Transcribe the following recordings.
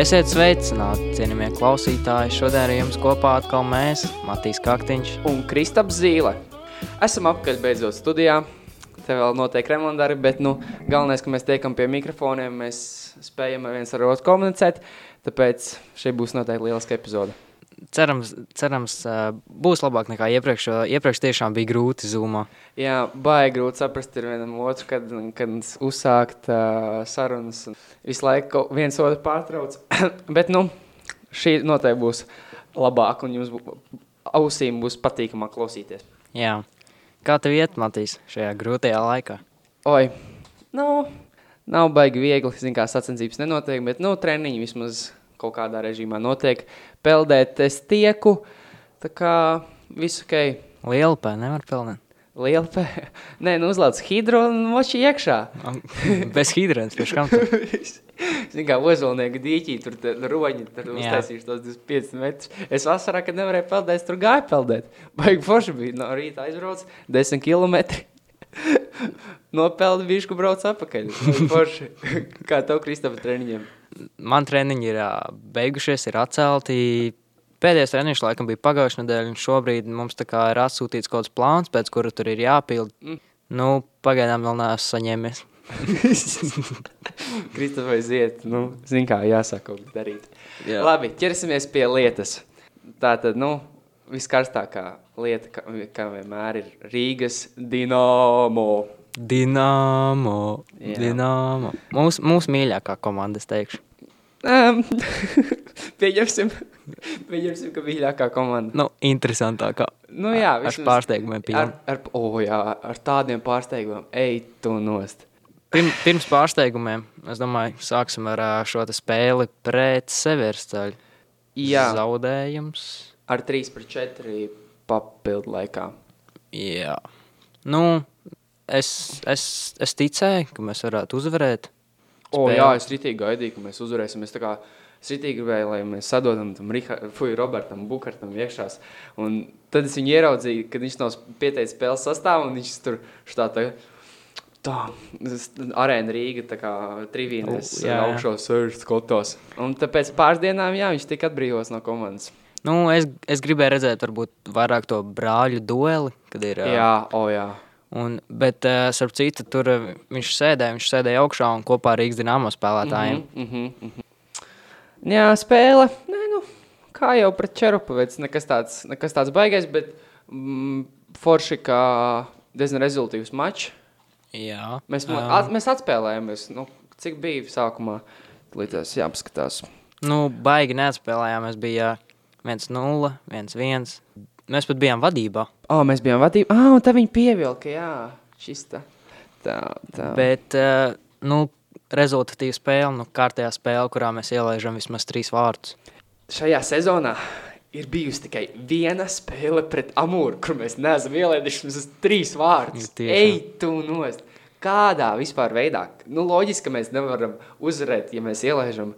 Esiet sveicināti, cienījamie klausītāji. Šodien ar jums kopā atkal mēs, Matīs Kaktiņš. un Kristaps Zīle. Esam apkaļ beidzot studijā. Te vēl notiek remontdarbi, bet nu, galvenais, ka mēs tiekam pie mikrofoniem, mēs spējam viens ar otru komunicēt, tāpēc šī būs noteikti lieliska epizode. Cerams, cerams būs labāk nekā iepriekš, jo iepriekš tiešām bija grūti zūmā. Jā, baigi grūti saprast vienam otru, kad, kad uzsākt uh, sarunas un visu laiku viens otru pārtrauc. bet nu, šī noteikti būs labāk un jums bū, ausīm būs patīkamāk klausīties. Jā. Kā tev iet, Matīs, šajā grūtajā laikā? Oi, nu, nav baigi viegli, zin kā sacensības nenotiek, bet, nu, treniņi vismaz kaut kādā režīmā notiek. Peldēt es tieku, tā kā visu ok. Liela pē, nevar pelnīt. Liela pē. Nē, nu uzlāc hidro un moči iekšā. Bez hidrants, pēc kam tu? Zin kā ozolnieku dīķī, tur roņi, tur uztaisīšu tos 25 metrus. Es vasarā, kad nevarēju peldēt, es tur gāju peldēt. Baigi forši bija, no rīta aizbrauc 10 kilometri. Nopeldi bišku brauc apakaļ. Forši. Kā tev, Kristapa, treniņiem? Man treniņi ir beigušies, ir atcelti. Pēdējais treniņš laikam bija pagājušajā nedēļā, un šobrīd mums ir atsūtīts kaut kāds plāns, pēc kura tur ir jāpild. Mm. Nu, pagaidām vēl neesmu saņēmis. Kristapa, aiziet, nu, zin kā, jāsāk kaut ko darīt. Jā. Labi, ķersimies pie lietas. Tā tad, nu, viskarstākā lieta, kā, kā vienmēr, ir Rīgas Dinamo. Dināmo. Jā. Dināmo. Mūsu mūs mīļākā komanda, es teikšu. Um, pieņemsim, pieņemsim, ka mīļākā komanda. Nu, interesantākā. Nu, jā, ar vismaz- pārsteigumiem. Ar, ar, oh, jā, ar tādiem pārsteigumiem. Ej, tu nost. Pirm, pirms pārsteigumiem, es domāju, sāksim ar šo spēli pret Severstaļu. Jā, Zaudējums. ar 3 pret 4 papildu laikā. Jā. Nu, es, es, es ticēju, ka mēs varētu uzvarēt. O, Spēle. jā, es ritīgi gaidīju, ka mēs uzvarēsim. Es kā ritīgi gribēju, lai mēs sadodam tam Riha, fuj, Robertam Bukartam iekšās. Un tad es viņu ieraudzīju, kad viņš nav pieteicis spēles sastāvu, un viņš tur šitā tā, tā, arēna Rīga, tā kā jā. augšos sēž skotos. Un tāpēc pāris dienām, jā, viņš tika atbrīvots no komandas. Nu, es, es gribēju redzēt, varbūt vairāk to brāļu dueli, kad ir. Jā, o, jā. Un, bet, uh, starp citu, tur uh, viņš sēdēja, viņš sēdēja augšā un kopā ar Rīgas dīnāmo spēlētājiem. Mhm, mhm, mhm. Jā, spēle. Nē, nu, kā jau pret Čerupovets, nekas tāds, nekas tāds baigais, bet mm, forši kā diezgan rezultīvs mačs. Jā, Mēs, um, at, mēs atspēlējāmies, nu, cik bija sākumā, līdz tas jāpaskatās. Nu, baigi neatspēlējāmies. Bija 1-0, 1-1. Mēs pat bijām vadībā. O, mēs bijām vadībā, ah, un tā viņi pievilka, jā, šis tā. Tā, tā. Bet, uh, nu, rezultatīva spēle, nu, kārtējā spēle, kurā mēs ielaižam vismaz trīs vārdus. Šajā sezonā ir bijusi tikai viena spēle pret Amūru, kur mēs neesam ielaiduši vismaz trīs vārdus. Nu, tiešām. Ej, tu nost! Kādā vispār veidā? Nu, loģiski, ka mēs nevaram uzvarēt, ja mēs ielaižam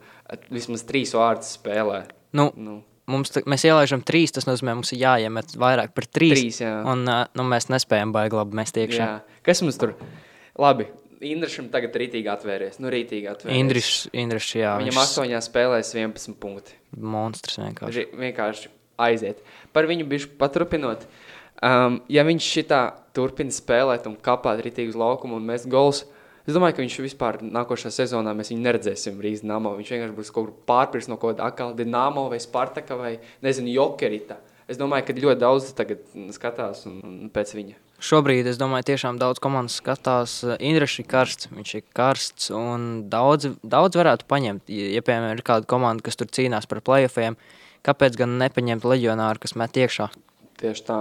vismaz trīs vārdus spēlē. Nu, Nu, mums, mēs ielaižam trīs, tas nozīmē, mums ir jāiemet vairāk par trīs. Trīs, jā. Un uh, nu, mēs nespējam baigi labi mest iekšā. jā. Kas mums tur? Labi, Indrišam tagad rītīgi atvērties. Nu, rītīgi atvērties. Indrišs, Indrišs, jā, Viņam viņš astoņās spēlēs 11 punkti. monstrs vienkārši. Ži- vienkārši aiziet. Par viņu bišķi paturpinot, um, ja viņš šitā turpina spēlēt un kapāt ritīgi uz laukumu un mēs gols, es domāju, ka viņš vispār nākošā sezonā mēs viņu neredzēsim Rīgas Dinamo. Viņš vienkārši būs kaut kur pārpirst no kaut kāda akala Dinamo vai Spartaka vai, nezinu, Jokerita. Es domāju, ka ļoti daudz tagad skatās un, un pēc viņa. Šobrīd, es domāju, tiešām daudz komandas skatās. Indrišs ir karsts, viņš ir karsts un daudz, daudz varētu paņemt. Ja, piemēram, ir kāda komanda, kas tur cīnās par playoffiem, kāpēc gan nepaņemt leģionāru, kas met iekšā? Tieši tā.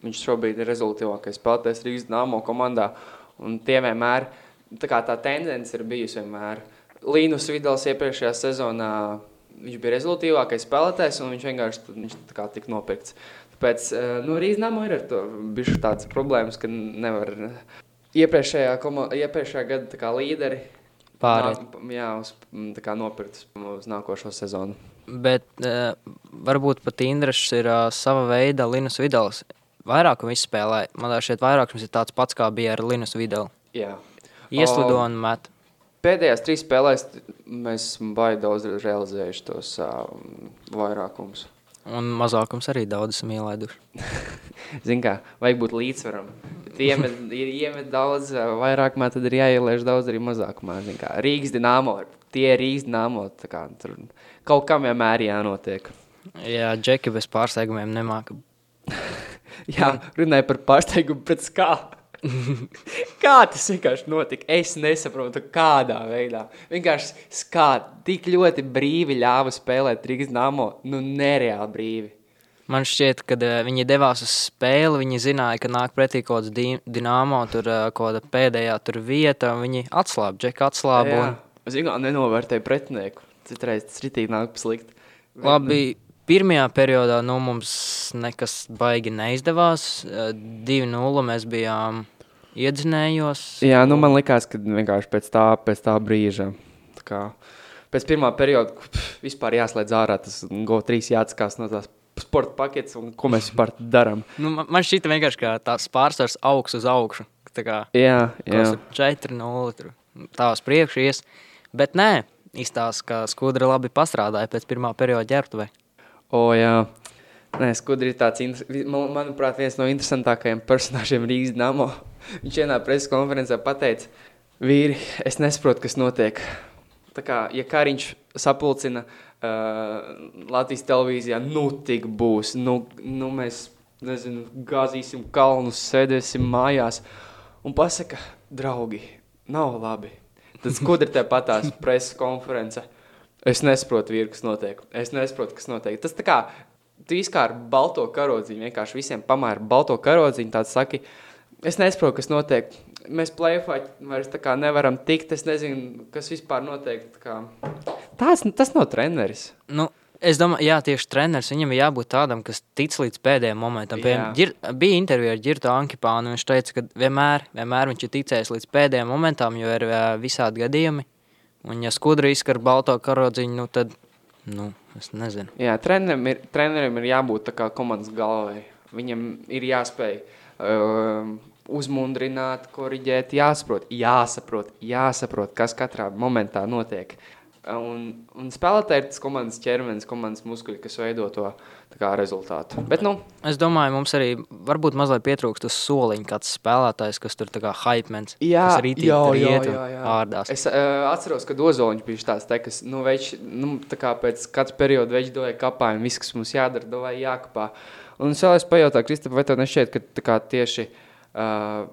Viņš šobrīd ir rezultātīvākais spēlētājs Rīgas Dāmo komandā. Un tie vienmēr, tā kā tā tendence ir bijusi vienmēr. Līnus Vidals iepriekšējā sezonā viņš bija rezultātīvākais spēlētājs, un viņš vienkārši viņš kā tika nopirkts. Tāpēc eh, nu, Dāmo ir ar to bijuši tādas problēmas, ka nevar iepriekšējā, komo, iepriekšējā gada kā līderi Pāriet. uz, nopirkt uz nākošo sezonu. Bet uh, varbūt pat Indrišs ir uh, sava veida Linus Vidals. Vairāk viņš spēlē. Man liekas, šeit vairākums ir tāds pats, kā bija ar Linus Vidalu. Jā. Ieslido O, un met. Pēdējās trīs spēlēs mēs baigi daudz realizējuši tos uh, vairākumus. Un mazākums arī daudz esam ielaiduši. Ziniet, kā vajag būt līdzsvaram. Iemet, ir iemet daudz uh, vairākumā, tad ir jāieliež daudz arī mazākumā. Kā Rīgas dināmo, tie ir Rīgas tur kaut kam vienmēr jānotiek. Jā, džeki bez pārsteigumiem nemāka. Jā, runāja par pārsteigumu pēc kā. Kā tas vienkārši notika? Es nesaprotu, kādā veidā. Vienkārši skāt, tik ļoti brīvi ļāva spēlēt Rīgas Namo, nu nereāli brīvi. Man šķiet, kad uh, viņi devās uz spēli, viņi zināja, ka nāk pretī kaut kāds di dināmo, tur uh, kaut kāda pēdējā tur vieta, un viņi atslāba, džeki atslāba. Un... es vienkārši nenovērtēju pretinieku. Citreiz tas ritīgi nāk slikti. Labi, pirmajā periodā nu, mums nekas baigi neizdevās. Uh, 2-0 mēs bijām iedzinējos. Jā, nu man likās, ka vienkārši pēc tā, pēc tā brīža, tā kā, pēc pirmā perioda, pf, vispār jāslēdz ārā tas GO3 jāatskās no tās sporta paketes un ko mēs vispār darām. Nu, man- šķita vienkārši, ka tās pārsvars augs uz augšu. Tā kā Jā, jā. 4-0 tur tā uz priekšu ies. Bet nē, izstāsta, ka skudra labi pastrādāja pēc pirmā perioda ģērbtuvē. O, jā. Nē, Skudri ir tāds, manuprāt, viens no interesantākajiem personāžiem Rīgas Damo. Viņš vienā preses konferencē pateica, vīri, es nesaprotu, kas notiek. Tā kā, ja Kariņš sapulcina uh, Latvijas televīzijā, nu tik būs, nu, nu mēs, nezinu, gāzīsim kalnus, sēdēsim mājās un pasaka, draugi, nav labi. Tad Skudri te patās preses konference. Es nesaprotu, vīri, kas notiek. Es nesaprotu, kas notiek. Tas tā kā tu izkā ar balto karodziņu, vienkārši visiem pamēr balto karodziņu, tāds saki, es nesaprotu, kas notiek. Mēs plēfā vairs tā kā nevaram tikt, es nezinu, kas vispār notiek. Tā kā. Tās, tas nav treneris. Nu, es domāju, jā, tieši treneris viņam ir jābūt tādam, kas tic līdz pēdējiem momentam. Piemēram, ģir, bija intervija ar Girtu Ankipānu, viņš teica, ka vienmēr, vienmēr viņš ir ticējis līdz pēdējiem momentam, jo ir ā, visādi gadījumi. Un ja skudra izskar balto karodziņu, nu tad, nu, es nezinu. Jā, trenerim ir, trenerim ir jābūt komandas galvai. Viņam ir jāspēj uh, uzmundrināt, koriģēt, jāsaprot, jāsaprot, jāsaprot, kas katrā momentā notiek. Un, un spēlētāji ir tas komandas ķermenis, komandas muskuļi, kas veido to kā, rezultātu. Bet, nu, Es domāju, mums arī varbūt mazliet pietrūkst uz soliņa kāds spēlētājs, kas tur kā hypemens, kas arī jā, jā, jā, jā. ārdās. Es uh, atceros, ka Ozoliņš bija tāds, te, kas nu, več, nu, tā kā pēc katras perioda veidoja kapā, un viss, kas mums jādara, doja jākapā. Un es vēlēs pajautāt, Kristap, vai tev nešķiet, ka tā kā tieši uh,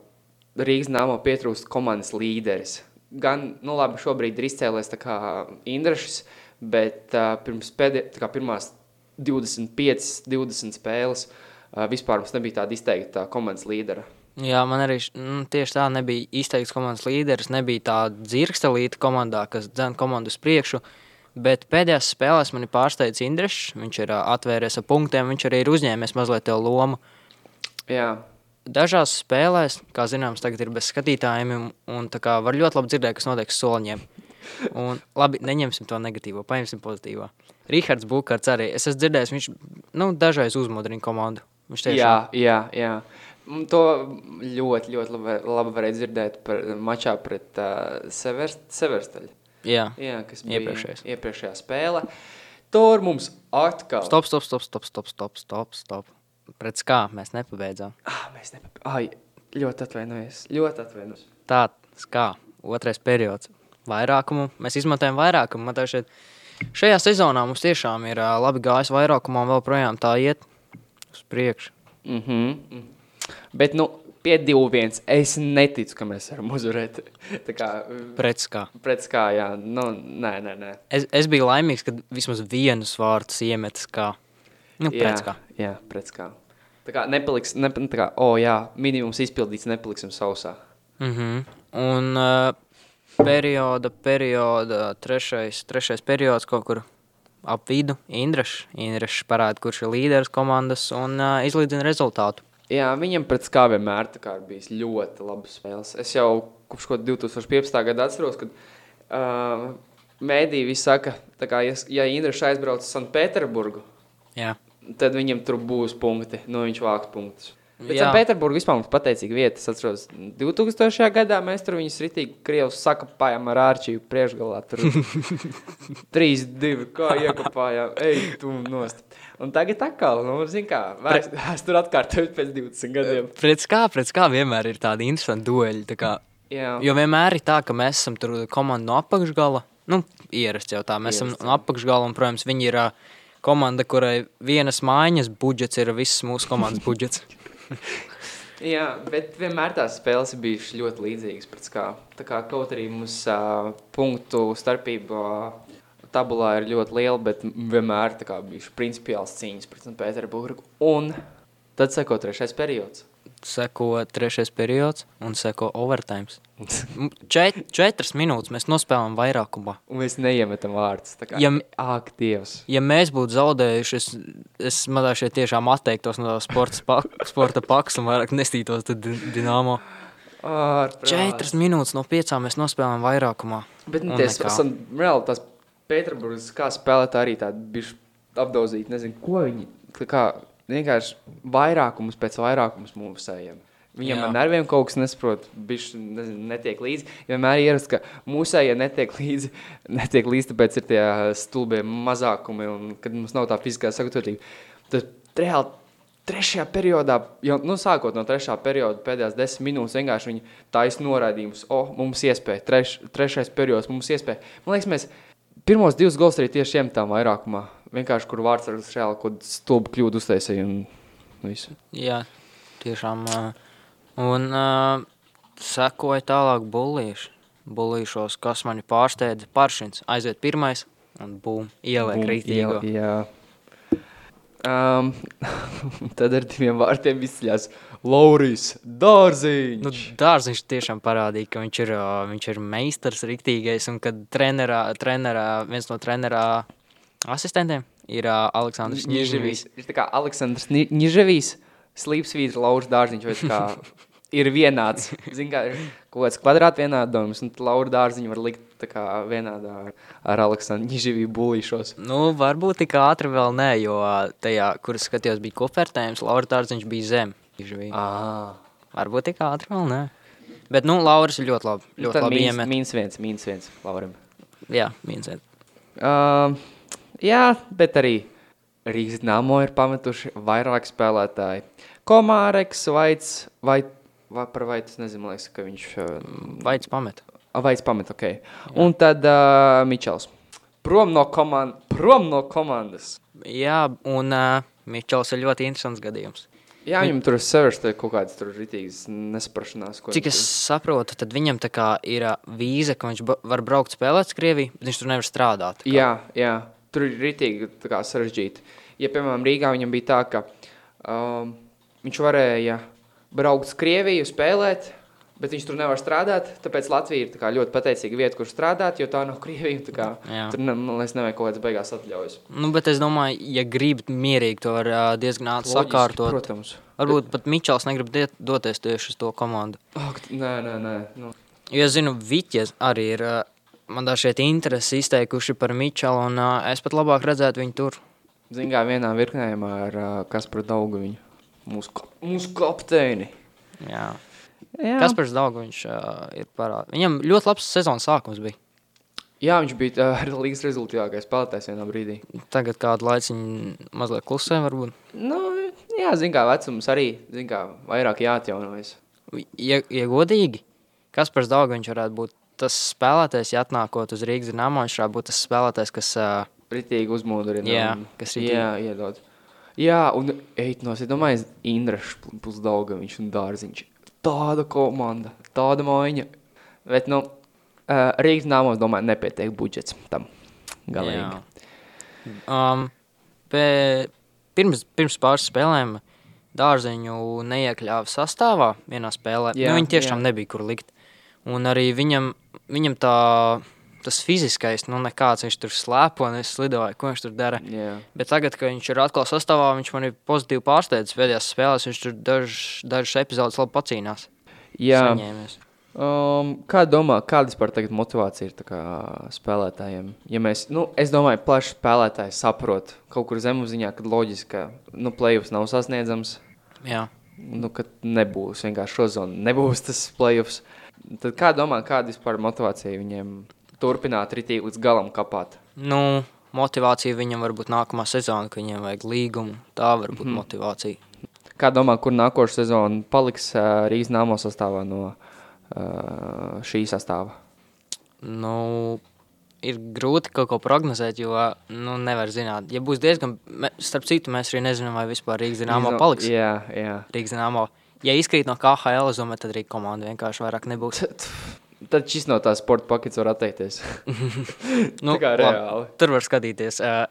Rīgas nāmo pietrūst komandas līderis? Gan, nu labi, šobrīd ir izcēlies tā kā Indrašs, bet uh, pirms pēdē, tā kā pirmās 25, 20 spēles vispār mums nebija tāda izteikta komandas līdera. Jā, man arī mm, tieši tā nebija izteikts komandas līderis, nebija tā dzirkstelīta komandā, kas dzen komandu uz priekšu. Bet pēdējās spēlēs man ir pārsteigts Indrišs. Viņš ir ā, atvēries ar punktiem, viņš arī ir uzņēmies mazliet tev lomu. Jā, Dažās spēlēs, kā zināms, tagad ir bez skatītājiem, un, tā kā var ļoti labi dzirdēt, kas notiek uz soliņiem. Un, labi, neņemsim to negatīvo, paņemsim pozitīvo. Rihards Bukārts arī. Es esmu dzirdējis, viņš nu, dažreiz uzmodrina komandu. Viņš tiešām Jā, jā, jā. Un To ļoti, ļoti labi, labi varēja dzirdēt par mačā pret uh, Severstaļu. Jā. Jā, kas bija Iepriekšējais. iepriekšējā spēle. Tur mums atkal. Stop, stop, stop, stop, stop, stop, stop, stop. Pret kā mēs nepabeidzām. Ah, mēs nepap... Ai, ļoti atvainojos. Ļoti atvainojos. Tā, kā otrais periods. Vairākumu. Mēs izmantojam vairākumu. Man šeit, šajā sezonā mums tiešām ir ā, labi gājis vairākumā, un vēl projām tā iet uz priekšu. Mm -hmm. Bet, nu, pie 2-1 es neticu, ka mēs varam uzvarēt. Tā kā Pret kā. pret kā, jā. Nu, nē, nē, nē. Es, es biju laimīgs, kad vismaz vienus vārdus iemetas kā. Nu, pret kā. Jā, pret kā. Tā kā nepaliks, ne, tā kā, oh, jā, minimums izpildīts, nepaliksim sausā. Mm -hmm. Un uh, perioda, perioda, trešais, trešais periods kaut kur ap vidu. Indrašs. Indrašs parāda, kurš ir līderis komandas un uh, izlīdzina rezultātu. Jā, viņam pret kā vienmēr kā ir bijis ļoti labas spēles. Es jau kopš kaut 2015. gada atceros, kad uh, mēdī visi saka, kā, ja, Indrišs aizbrauc uz Sanktpēterburgu, tad viņam tur būs punkti, no viņš vāks punktus. Bet Jā. Pēterburgā vispār mums pateicīga vieta. Es atceros, 2000. gadā mēs tur viņus ritīgi krievus sakapājām ar ārčīju priekšgalā. Tur 3-2, kā iekapājām, ej, tu nost. Un tagad atkal, nu, zin kā, vēst, vēstur atkārtojot pēc 20 gadiem. Pēc kā, pēc kā vienmēr ir tādi interesanti dueļi. Tā kā, Jā, jo vienmēr ir tā, ka mēs esam tur komanda no apakšgala. Nu, ierasts jau tā, mēs Ierasts, esam no apakšgala un, protams, viņi ir ā, komanda, kurai vienas mājas budžets ir viss mūsu komandas budžets. Jā, bet vienmēr tās spēles ir bijušas ļoti līdzīgas. Kā, tā kā kaut arī mums uh, punktu starpība uh, tabulā ir ļoti liela, bet vienmēr kā bijušas principiāls cīņas pret Pēterburgu. Un tad seko trešais periods. Seko trešais periods un seko overtime. Čet, četras minūtes mēs nospēlējām vairākumā. Un mēs neiemetam vārdus. Tā kā, Ja- ak, Dievs. Ja mēs būtu zaudējuši, es, es mazliet šeit tiešām atteiktos no sporta, pa, sporta paks un vairāk nestītos tad Di- Dinamo. Ārprāts. Četras minūtes no piecām mēs nospēlējām vairākumā. Bet nu, ties, esam, reāli tās Pēterburgas kā spēlētāji arī tādi bijuši apdauzīti. Nezinu, ko viņi. Kā, vienkārši vairākums pēc vairākums mūsējiem. Viņam ar nerviem kaut kas nesaprot, nezinu, netiek līdzi. Vienmēr ir ierasts, ka mūsējie netiek līdzi, netiek līdzi, tāpēc ir tie stulbie mazākumi, un kad mums nav tā fiziskā sagatavotība. Tad reāli trešajā periodā, jau nu, sākot no trešā perioda, pēdējās desmit minūtes, vienkārši viņi taisa noraidījumus. O, mums iespēja, treš, trešais periods, mums iespēja. Man liekas, mēs pirmos divus gols arī tieši iemetām vairākumā. Vienkārši, kur vārds ar reāli kaut kādu stulbu kļūdu uztaisīja un visu. Jā, tiešām. Un uh, sekoja tālāk bullīši. Bullīšos, kas mani pārsteidza, paršins aiziet pirmais un bum, ieliek rītīgo. iel- Jā. Um, tad ar diviem vārtiem izceļās Lauris Dārziņš. Nu, Dārziņš tiešām parādīja, ka viņš ir, viņš ir meistars rīktīgais, un kad trenerā, trenerā, viens no trenerā asistentiem ir ā, Aleksandrs. Viņš ir tā kā Aleksandrs Ni- Niževijs, slīpsvītra Lauris Dārziņš, vai tā kā ir vienāds. Zin kā, ir kaut kāds kvadrāt vienādojums, un Laura Dārziņu var likt vienādā ar, Aleksandru Niževiju bulīšos. Nu, varbūt tik ātri vēl nē, jo tajā, kur es skatījos, bija kopvērtējums, Laura Dārziņš bija zem. Ah. Varbūt tik ātri vēl nē. Bet, nu, Lauris ir ļoti labi. Ļoti labi mīns, iemet. mīns viens, mīns viens Laurim. Jā, viens. viens. Uh, jā, bet arī Rīgas Dāmo ir pametuši vairāk spēlētāji. Komāreks, Vaits, vai, vai par Vaitu, nezinu, liekas, ka viņš uh, Vaids pamet. Vaits pamet, ok. Un tad uh, Mičels. Prom no, komand prom no komandas. Jā, un uh, Mičels ir ļoti interesants gadījums. Jā, viņam tur ir sevišķi kaut kādas tur ritīgas nesaprašanās. ko Cik es saprotu, tad viņam tā kā ir vīza, ka viņš var braukt spēlēt Krieviju, bet viņš tur nevar strādāt. Jā, jā, tur ir rītīgi tā kā sarežģīti. Ja, piemēram, Rīgā viņam bija tā, ka um, viņš varēja braukt uz Krieviju, spēlēt, bet viņš tur nevar strādāt. Tāpēc Latvija ir tā kā ļoti pateicīga vieta, kur strādāt, jo tā nav Krievija. tā kā Jā. Tur ne, man liekas, nevajag kaut kādas beigās atļaujas. Nu, bet es domāju, ja grib mierīgi, to var diezgan ātri sakārtot. Protams. Varbūt pat Mičels negrib doties tieši uz to komandu. Ak, nē, nē, nē. Nu. Jo es zinu, Vitjas arī ir. Man šeit interesi izteikuši par Mičelu, un ā, es pat labāk redzētu viņu tur. Kā vienā virknējumā ar uh, Kasparu Daugaviņu. Mūsu, ka- mūsu kapteini. Jā. Kas par Zvaigznes viņš uh, ir parādījis? Viņam ļoti labs sezonas sākums bija. Jā, viņš bija uh, līgas rezultātīvākais spēlētājs vienā brīdī. Tagad kādu laiciņu mazliet klusē, varbūt. Nu, jā, zin kā vecums arī, kā vairāk jāatjaunojas. Ja, ja godīgi, kas par Zvaigznes viņš varētu būt tas spēlētājs, ja atnākot uz Rīgas dīnāmo, viņš varētu būt tas spēlētājs, kas. Uh, Ritīgi uzmodrina. Jā, un- kas. Jā, iedod. Jā, un eit no, es domāju, Indrašs plus Daugaviņš un Dārziņš. Tāda komanda, tāda maiņa. Bet, nu, uh, Rīgas nāmos, domāju, nepietiek budžets tam. Galīgi. Jā. Um, pē, pirms, pirms pāris spēlēm dārziņu neiekļāva sastāvā vienā spēlē. Jā, Jā, nu, viņi tiešām jā. nebija kur likt. Un arī viņam, viņam tā, tas fiziskais, nu nekāds viņš tur slēpo, un es slidoju, ko viņš tur dara. Jā. Bet tagad, kad viņš ir atkal sastāvā, viņš man ir pozitīvi pārsteidzis. Pēdējās spēlēs viņš tur dažas epizodes labi pacīnās. Jā. Saņēmies. Um, kā domā, kāda vispār tagad motivācija ir tā kā spēlētājiem? Ja mēs, nu, es domāju, plaši spēlētāji saprot kaut kur zemapziņā, kad loģiski, ka nu, play-offs nav sasniedzams. Jā. nu, ka nebūs vienkārši šo zonu, nebūs tas playoffs. Tad kā domā, kāda vispār motivācija viņiem turpināt ritīgi līdz galam kapāt? Nu, motivācija viņam var būt nākamā sezona, ka viņiem vajag līgumu. Tā var būt mm. motivācija. Kā domā, kur nākošais sezona paliks uh, Rīgas nāmo sastāvā no uh, šī sastāvā? Nu, ir grūti kaut ko prognozēt, jo nu, nevar zināt. Ja būs diezgan, starp citu, mēs arī nezinām, vai vispār Rīgas dīnāmo Rīgas- paliks. Jā, jā. Rīgas dīnāmo. Ja izkrīt no KHL, es domāju, tad arī komanda vienkārši vairāk nebūs. Tad šis no tās sporta pakets var atteikties. Nu, Tā kā labi, reāli. Tur var skatīties uh,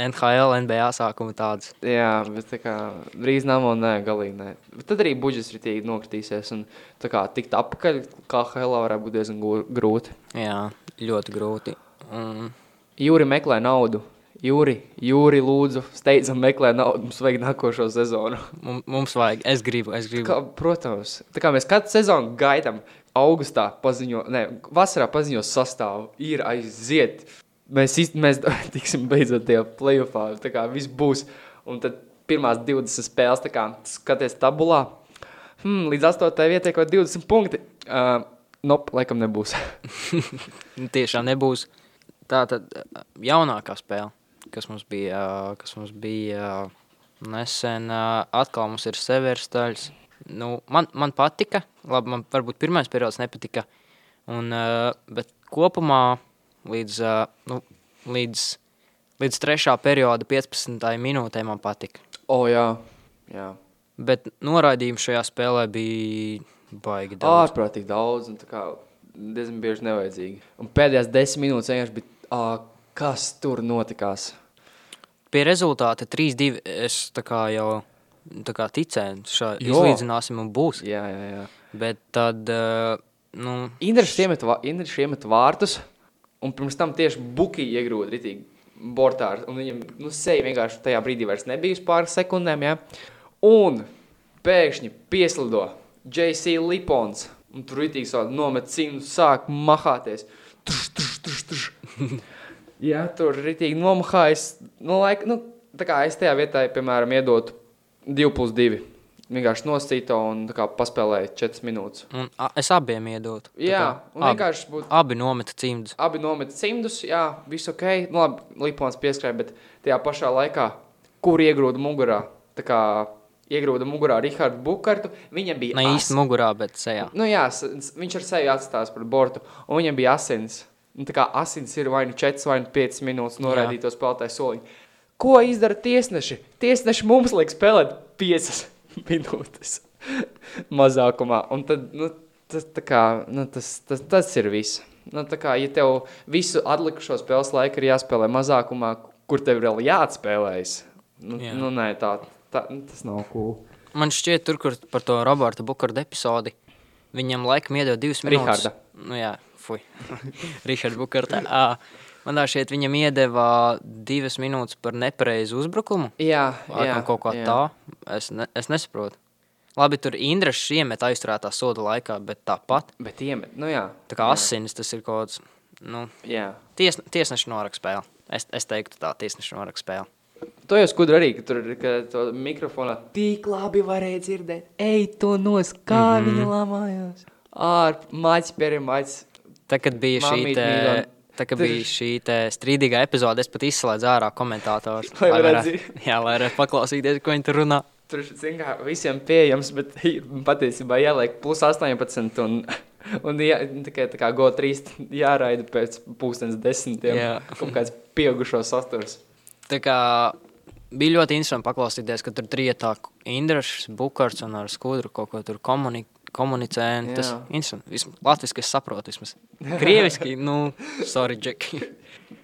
NHL, NBA sākumu tādus. Jā, bet tā kā Rīgas nāmo, nē, galīgi nē. Bet tad arī budžets ritīgi nokritīsies. Un tā kā tikt apakaļ KHL varētu būt diezgan grūti. Jā, ļoti grūti. Un, Jūri meklē naudu. Jūri, Jūri lūdzu, steidzam meklē naudu. Mums vajag nākošo sezonu. mum- mums vajag, es gribu, es gribu. Kā, protams, tā kā mēs katru sezonu gaidām, augustā paziņo, ne, vasarā paziņo sastāvu, ir aiziet. Mēs, iz, mēs tiksim beidzot tajā playoffā, tā kā viss būs. Un tad pirmās 20 spēles, tā kā skaties tabulā, hmm, līdz 8. vietai kaut 20 punkti. Uh, Nop, laikam nebūs. Nu, Tiešām nebūs. Tā tad ā, jaunākā spēle, kas mums bija, ā, kas mums bija ā, nesen, atkal mums ir severas taļas. Nu, man, man patika, labi, man varbūt pirmais periods nepatika, un, ā, bet kopumā līdz, ā, nu, līdz, līdz trešā perioda 15. minūtē man patika. O, jā, jā. Bet noraidījums šajā spēlē bija baigi daudz. Ārprātīgi daudz, un diezgan bieži nevajadzīgi. Un pēdējās 10 minūtes vienkārši bija, ā, kas tur notikās. Pie rezultāta 3-2 es tā kā jau ticēju, ka izlīdzināsim un būs. Jā, jā, jā. Bet tad, uh, nu, Indrišs iemet, iemet vārtus, un pirms tam tieši Buki iegrūda ritīgi bortā. viņam, nu, seja vienkārši tajā brīdī vairs nebija uz pāris sekundēm, jā. Un pēkšņi pieslido JC Lipons, un tur ritīgi savu nomet cīnu, sāk mahāties. Tuš, tuš, tuš, tuš. jā, tur ritīgi nomahājas. Nu, laik, nu, tā kā es tajā vietā, piemēram, iedotu 2 plus 2. Vienkārši nosīta un kā paspēlēja 4 minūtes. un, a, es abiem iedotu. Tā Jā, kā un abi, vienkārši būtu abi nometa cimdus. abi nometa cimdus, jā, viss ok. Nu, labi, Lipons pieskrēja, bet tajā pašā laikā, kur iegrūda mugurā, tā kā iegrūda mugurā Rihardu Bukartu, viņam bija Ne as- īsti mugurā, bet sejā. Nu jā, viņš ar sevi atstās par bortu, un viņam bija asins. Un tā kā asins ir vai nu 4 vai nu 5 minūtes noraidīto spēlētāju soliņu. Ko izdara tiesneši? Tiesneši mums liek spēlēt 5 minūtes mazākumā. Un tad, nu, tas, tā kā, nu, tas, tas, tas ir viss. Nu, tā kā, ja tev visu atlikušo spēles laiku ir jāspēlē mazākumā, kur tev vēl jāatspēlējas, nu, Jā. nu nē, tā, tā, nu, tas nav cool. Man šķiet, tur, kur par to Roberta Bukarda epizodi, viņam laikam iedod divas minūtes. Riharda. Nu jā, fuj. Riharda Bukarda. Ā, Man tā šķiet, viņam iedeva divas minūtes par nepareizu uzbrukumu. Jā, jā, kaut kā jā. tā. Es, ne, es nesaprotu. Labi, tur Indrašs iemet aizturētā soda laikā, bet tāpat. Bet iemet, nu jā. Tā kā jā. asinis tas ir kaut kāds. Nu, Jā. ties, tiesneša noraksta spēle. Es, es teiktu, tā tiesneša noraksta spēle. To jau skudra arī, ka tur ka to mikrofonā tik labi varēja dzirdēt. Ej, to nos, kā mm -hmm. viņa lamājās. Ār, maķis, pēri maķis. Tā, kad bija šī Mamīt te, mīļo. Tā, Tur- bija šī strīdīgā epizode, es pat izslēdzu ārā komentātors. Lai lai varētu varētu paklausīties, ko viņi tur runā. Tur zin, kā, visiem pieejams, bet patiesībā jāliek plus 18 un, un jā, tikai tā kā go 3 jāraida pēc pūkstens desmitiem. Jā. Kaut kāds pieaugušo sasturs. Tā kā bija ļoti interesanti paklausīties, ka tur trietā Indrašs, Bukarts un ar skudru kaut ko tur komuni komunicē. un Tas ir Latviski es saprotu, vismaz. Krieviski, nu, sorry, Džeki.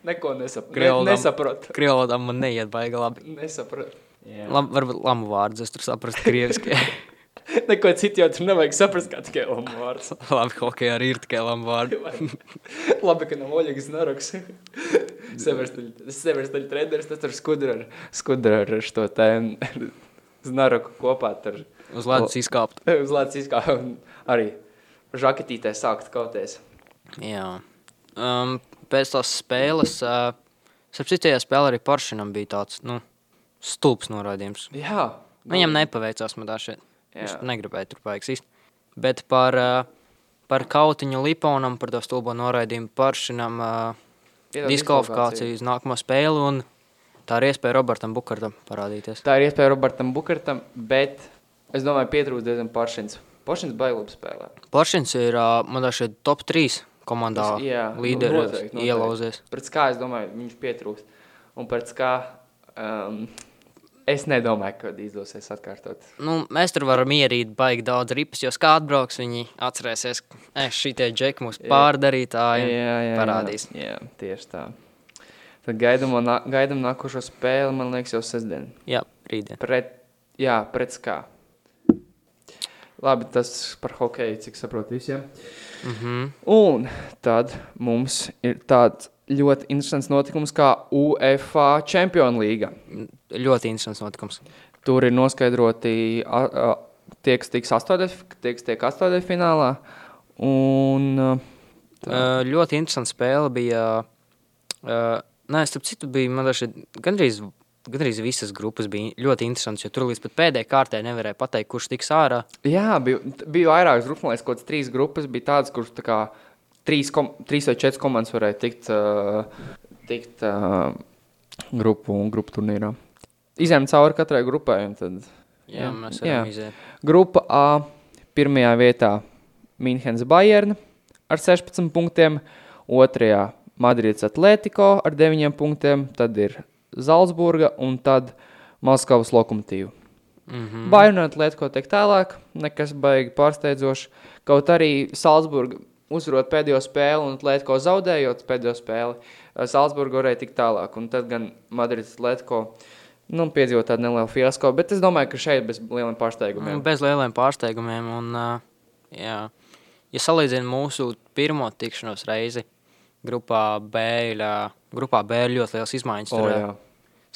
Neko nesap, ne, Krievlodam. nesaprot. Krievlodām man neiet baigi labi. Nesaprot. Jā. Lam, varbūt lamu vārdus es tur saprastu krieviski. Neko citu jau tur nevajag saprast, kā tikai lamu vārds. labi, hokejā arī ir tikai lamu vārdi. Labi, ka nav Oļegas Naroks. Severstaļa treneris, tas tur skudra ar, skudra ar šo te Znaroku kopā. Tur Uz ledus izkāpt. uz Latvijas izkā un arī žaketītē sākt kauties. Jā. Um, pēc tās spēles, uh, sapcitajā spēlē arī Poršinam bija tāds, nu, stulbs noraidījums. Jā. Viņam nepaveicās man tā šeit. Viņš Jā. negribēja tur paiksīt. Bet par, uh, par kautiņu Liponam, par to stulbo noraidījumu paršinam uh, diskvalifikāciju uz nākamo spēli. Un tā ir iespēja Robertam Bukartam parādīties. Tā ir iespēja Robertam Bukartam, bet es domāju, pietrūkst diezgan Paršins. Paršins baiglabi spēlē. Poršins ir, man liekas, top 3 komandā Tas- jā, nu, līderis noteikti, noteikti. ielauzies. Pret kā es domāju, viņš pietrūkst. Un pret kā um, es nedomāju, ka izdosies atkārtot. Nu, mēs tur varam mierīt, baigi daudz ripas, jo kā atbrauks, viņi atcerēsies, ka šī tie džeki mūs Jā. pārdarītāji parādīs. Jā, jā, tieši tā. Tad gaidām, gaidām nākošo spēli, man liekas, jau sestdien. Jā, rītdien. Pret, jā, pret kā. Labi, tas par hokeju, cik saprotu visiem. Mm -hmm. Un tad mums ir tāds ļoti interesants notikums kā UEFA Champions League. Ļoti interesants notikums. Tur ir noskaidroti tie, kas tiks tiek astotdaļfinālā. Un tā. Ļoti interesanta spēle bija. Nē, starp citu, bija man liekas, gandrīz, gandrīz visas grupas bija ļoti interesantas, jo tur līdz pēdējai kārtai nevarēja pateikt, kurš tiks ārā. Jā, bija, bija vairākas grupas, man liekas, kaut kādas trīs grupas bija tādas, kuras tā kā trīs, kom, trīs vai četras komandas varēja tikt, uh, tikt uh, grupu, grupu turnīrā. Izņemt cauri katrai grupai. Tad, Jā, Jā, mēs varam iziet. grupa A pirmajā vietā Mīnhens Bayern ar 16 punktiem, otrajā Madrids Atletico ar 9 punktiem, tad ir Zaldzburga un tad Maskavas lokomotīva. Mm -hmm. Bayern un Atletico tiek tālāk, nekas baigi pārsteidzoši. Kaut arī Salzburga uzvarot pēdējo spēli un Atletico zaudējot pēdējo spēli, eh, Salzburga varēja tikt tālāk. Un tad gan Madrids Atletico nu, piedzīvo tādu nelielu fiasko, bet es domāju, ka šeit bez lieliem pārsteigumiem. Nu, Bez lieliem pārsteigumiem. Un, uh, jā. ja salīdzinām mūsu pirmo tikšanos reizi, grupā B ir, uh, grupā B ir ļoti liels izmaiņas. O, Tur, jā.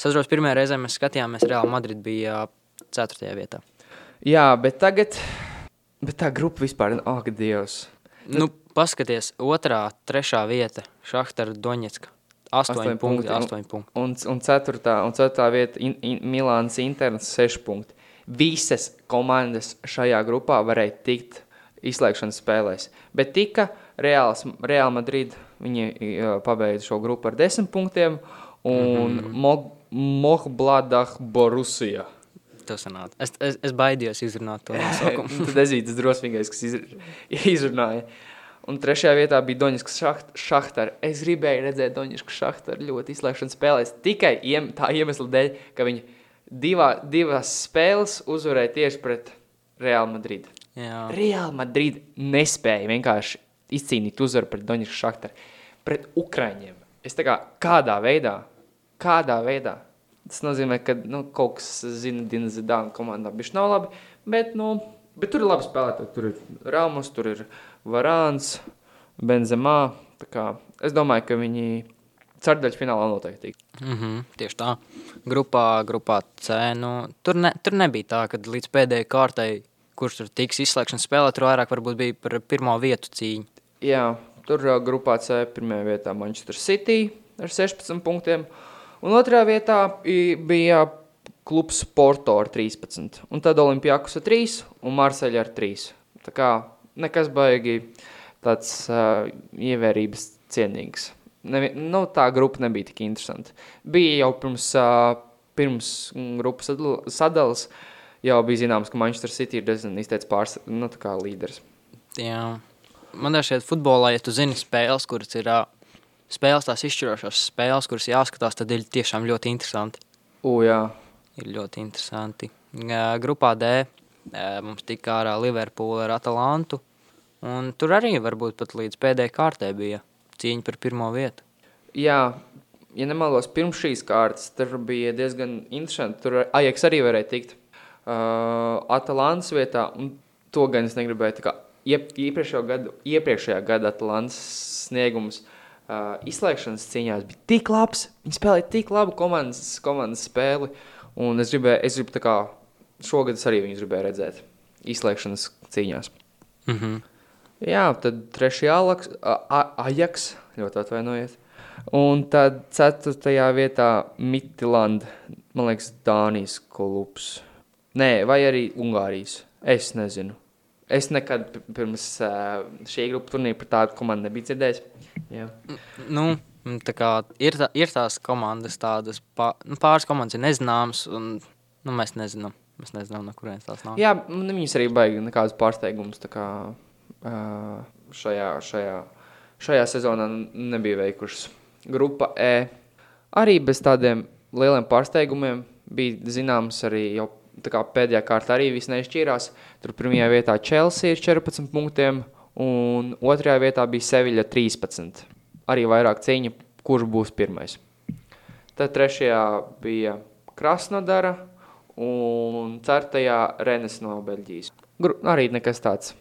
Uh, Es atceros, pirmā reize mēs skatījāmies, Real Madrid bija 4. vietā. jā, bet tagad bet tā grupa vispār, ak, Dievs. Nu, paskaties, otrā, trešā vieta - Šahtar Doņetska. 8 Astoņi punkti, punkti, 8 punkti. Un, un, ceturtā, un ceturtā vieta in, in, Milānas Inters 6 punkti. Visas komandas šajā grupā varēja tikt izslēgšanas spēlēs. Bet tika Reāls, Real Madrid, viņi uh, pabeidza šo grupu ar 10 punktiem, un mm -hmm. Mohbladah Borusija. Tas sanāca. Es, es, es baidījos izrunāt to nosaukumu. Tad es biju tas drosmīgais, kas izr izrunāja. Un trešajā vietā bija Doņiskas šaht, Šahtar. Es gribēju redzēt Doņiskas Šahtar ļoti izslēgšanas spēlēs tikai iem, tā iemesla dēļ, ka viņi divā, divās spēles uzvarēja tieši pret Real Madrid. Jā. Real Madrid nespēja vienkārši izcīnīt uzvaru pret Doņiskas Šahtar. Pret Ukraiņiem. Es tā kā kādā veidā, kādā veidā. Tas nozīmē, ka nu, kaut kas zina Dina Zidāna komandā bišķi nav labi, bet, nu, bet tur ir labi spēlētāji. Tur ir Ramos, tur ir Varāns, Benzemā. Kā Es domāju, ka viņi ceturdaļas finālā noteikti. Mm -hmm, tieši tā. Grupā, grupā C. Nu, tur, ne, tur nebija tā, ka līdz pēdējai kārtai, kurš tur tiks izslēgšanas spēlē, tur vairāk varbūt bija par pirmo vietu cīņu. Jā, tur uh, grupā C pirmajā vietā Manchester City ar 16 punktiem. Un otrajā vietā bija klubs Porto ar 13. Un tad Olimpijakus ar 3 un Marseļa ar 3. Tā kā nekas baigi tāds uh, ievērības cienīgs. Nevi, nu, tā grupa nebija tik interesanta. Bija jau pirms, uh, pirms grupas sadal- sadalas, jau bija zināms, ka Manchester City ir diezgan izteicis pārs, nu, tā kā līderis. Jā. Man liekas, futbolā, ja tu zini spēles, kuras ir ā, spēles, tās izšķirošās spēles, kuras jāskatās, tad ir tiešām ļoti interesanti. U, jā. Ir ļoti interesanti. Grupā D mums tika ārā Liverpoola ar Atalantu. Un tur arī varbūt pat līdz pēdējai kārtai bija cīņa par pirmo vietu. Jā, ja nemaldos, pirms šīs kārtas tur bija diezgan interesanti. Tur Ajax arī varēja tikt uh, Atalantas vietā, un to gan es negribēju. Iepriekšējā gada, iepriekšējā gada Atalantas sniegums uh, izslēgšanas cīņās bija tik labs. Viņi spēlēja tik labu komandas, komandas spēli, un es gribēju, es gribu tā kā šogad es arī viņus gribēju redzēt izslēgšanas cīņās. Mm -hmm. Jā, tad trešajā Alaks, a, a, Ajax, ļoti atvainojiet. Un tad ceturtajā vietā Midland, man liekas, Dānijas klubs. Nē, vai arī Ungārijas. Es nezinu. Es nekad pirms uh, šī grupas turnīra par tādu komandu nebiju dzirdējis. Jā. Nu, tā kā ir, tā, ir tās komandas, tādas pā, nu, pāris komandas ir nezināmas, un nu, mēs nezinām, mēs nezinām, no kurienes tās nāk. Jā, nu, viņas arī baigi nekādus pārsteigumus kā, uh, šajā, šajā, šajā sezonā nebija veikušas. Grupa E arī bez tādiem lieliem pārsteigumiem bija zināms arī jau kā pēdējā kārtā arī viss neizšķīrās. Tur pirmajā vietā Chelsea ir 14 punktiem, un otrajā vietā bija Sevilla 13. Arī vairāk cīņa, kurš būs pirmais. Tad trešajā bija Krasnodara un ceturtajā Renes no Beļģijas. Gru, arī nekas tāds,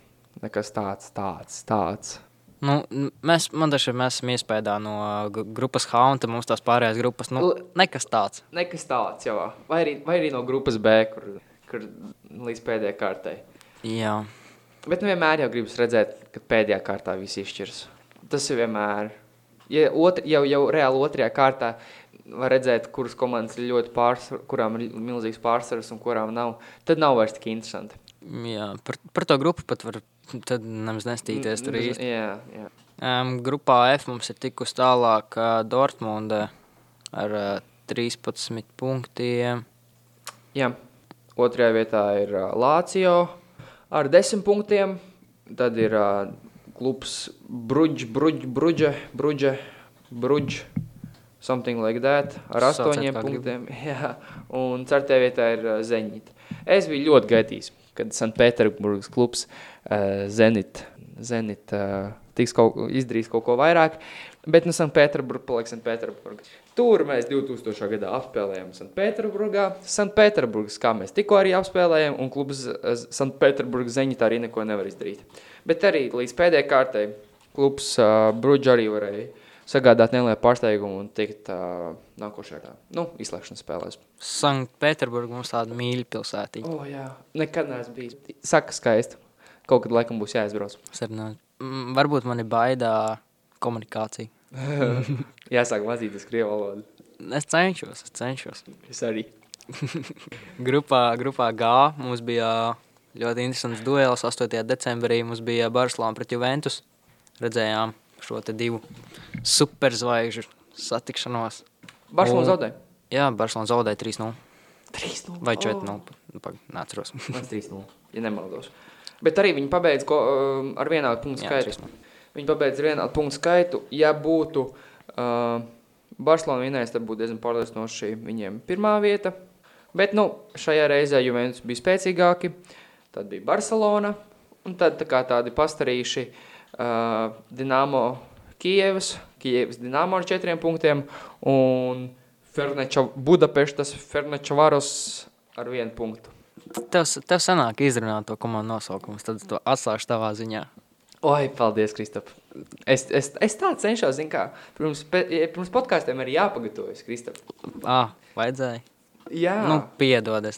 nekas tāds, tāds, tāds. Nu, mēs, man liekas, mēs esam iespējā no gu- grupas H, un mums tās pārējās grupas, nu, nekas tāds. Nekas tāds jau. Vai arī, vai arī no grupas B, kur, kur līdz pēdējai kārtai. Jā, Bet nu vienmēr jau gribas redzēt, ka pēdējā kārtā viss izšķirs. Tas ir vienmēr. Ja otr, jau, jau reāli otrajā kārtā var redzēt, kuras komandas ir ļoti pārsvaras, kurām ir milzīgs pārsvars un kurām nav, tad nav vairs tik interesanti. Jā par, par to grupu pat var tad nemaz nestīties tur Mm, īsti. Jā, jā. Um, grupā F mums ir tikusi tālāk uh, Dortmunde ar uh, 13 punktiem. Jā, otrajā vietā ir uh, Lācijo ar 10 punktiem. Tad ir uh, klubs Bruģs, Bruģs, Bruģe, Bruģe, Bruģ, something like that, ar Sauciet, 8 kā punktiem. Jā, un ceturtajā vietā ir uh, Zenit. Es biju ļoti gaidījis, kad Sanktpēterburgas klubs uh, Zenit, Zenit uh, tiks kaut, izdarīs kaut ko vairāk. Bet nu, Sanktpēterburgā paliks Sanktpēterburgā. Tur mēs 2000. gadā apspēlējām Sanktpēterburgā. Sanktpēterburgas, kā mēs tikko arī apspēlējām, un klubs eh, Sanktpēterburgas zeņķa arī neko nevar izdarīt. Bet arī līdz pēdējai kārtai klubs uh, Bruģa arī varēja sagādāt nelielu pārsteigumu un tikt uh, nākošajā nu, izslēgšanas spēlēs. Sanktpēterburgā mums tāda mīļa pilsētiņa. O, oh, jā, nekad neesmu bijis. Saka, skaisti. Kaut kad laikam būs jāizbrauc. Sarunāt. Varbūt man ir baidā komunikācija. Jāsāk mācīties krievu valodu. Es cenšos, es cenšos. Es arī. Grupā, grupā G mums bija ļoti interesants duels. 8. decembrī mums bija Barcelona pret Juventus. Redzējām šo divu superzvaigžņu satikšanos. Barcelona Un- zaudē. Jā, Barcelona zaudēja 3-0 3-0. vai 4-0. Nu, pag- Neatceros. Man 3-0, ja nemaldos. Bet arī viņi pabeidz ko, um, ar vienādu punktu Jā, skaitu. 3-0. Viņi pabeidz ar vienādu punktu skaitu. Ja būtu uh, Barcelona vinējis, tad būtu diezgan pārliecinoši viņiem pirmā vieta. Bet nu, šajā reizē Juventus bija spēcīgāki. Tad bija Barcelona. Un tad tā kā tādi pastarīši uh, Dinamo Kievas. Kievas Dinamo ar četriem punktiem. Un Ferneča Budapeštas Ferneča Varos ar vienu punktu. Tev, s- tev sanāk izrunāt to komandu nosaukumu, tad to atslēgšu tavā ziņā. Oi, paldies, Kristap. Es, es, es tā cenšos, zinu, kā pirms, pirms podkāstiem arī jāpagatavojas, Kristap. Ah, vajadzēja. Jā, Nu, piedod, es,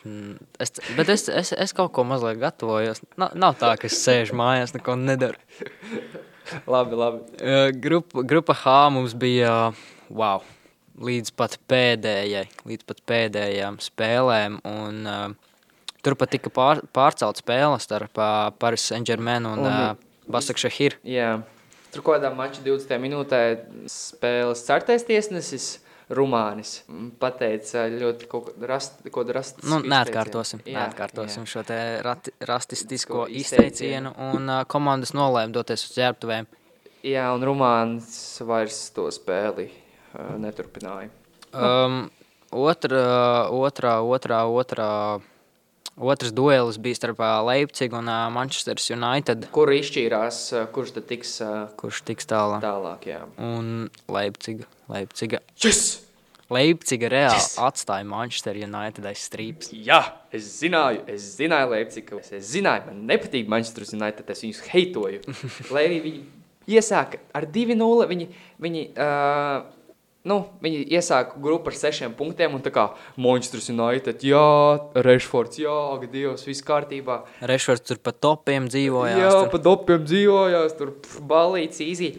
es, bet es, es, es kaut ko mazliet gatavojos. Nav, nav tā, ka es sēžu mājās, neko nedaru. labi, labi. Uh, Grupa, grupa H mums bija wow, līdz pat pēdējai, līdz pat pēdējām spēlēm. Un, uh, tur pat tika pār, pārcelt spēles starp uh, Paris Saint-Germain un, Un- uh, Basak Šahir. Jā. Tur kādā mačā 20 minūtē spēles certais tiesnesis Rumānis mm, pateica ļoti kaut ko rast, ko rast. Nu, neatkārtosim, neatkārtosim šo te rati, Izteicienu. izteicienu. Un uh, komandas nolēma doties uz ģērbtuvēm. Jā, un Rumāns vairs to spēli uh, neturpināja. Um, otra, otrā, otrā, otrā, otrs duelis bija starp Leipzigu un Manchester United, Kur izšķīrās, kurš tad tiks kurš tiks tālāk. tālāk? Jā. Un Leipziga, Leipziga, Yes! Leipziga reāli Yes! atstāja Manchester United aiz strīpas. Jā, es zināju, es zināju, Leipzig, es, es zināju, man nepatīk Manchester United, es viņus heitoju. Lai viņi iesāka ar 2-0, viņi, viņi, uh, nu, viņi iesāka grupu ar sešiem punktiem, un tā kā Manchester United, jā, Rešfords, jā, Dievs, viss kārtībā. Rešfords tur pa topiem dzīvojās. jā, tur. pa dopiem dzīvojās, tur pf, balīts, īzī.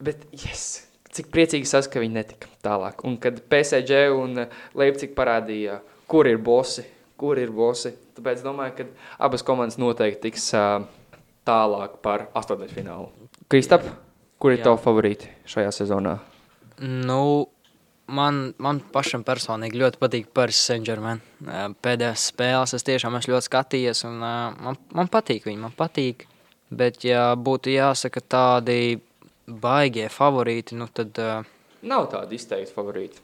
Bet, yes, cik priecīgi sas, ka viņi netika tālāk. Un kad PSG un Leipzig parādīja, kur ir bosi, kur ir bosi. Tāpēc domāju, ka abas komandas noteikti tiks uh, tālāk par astotdaļfinālu. Kristap, kur ir tavi favorīti šajā sezonā? Nu, man, man pašam personīgi ļoti patīk Paris Saint-Germain. Pēdējās spēles es tiešām esmu ļoti skatījies, un man, man patīk viņi, man patīk. Bet, ja būtu jāsaka tādi baigie favorīti, nu tad Nav tāda izteikta favorīta.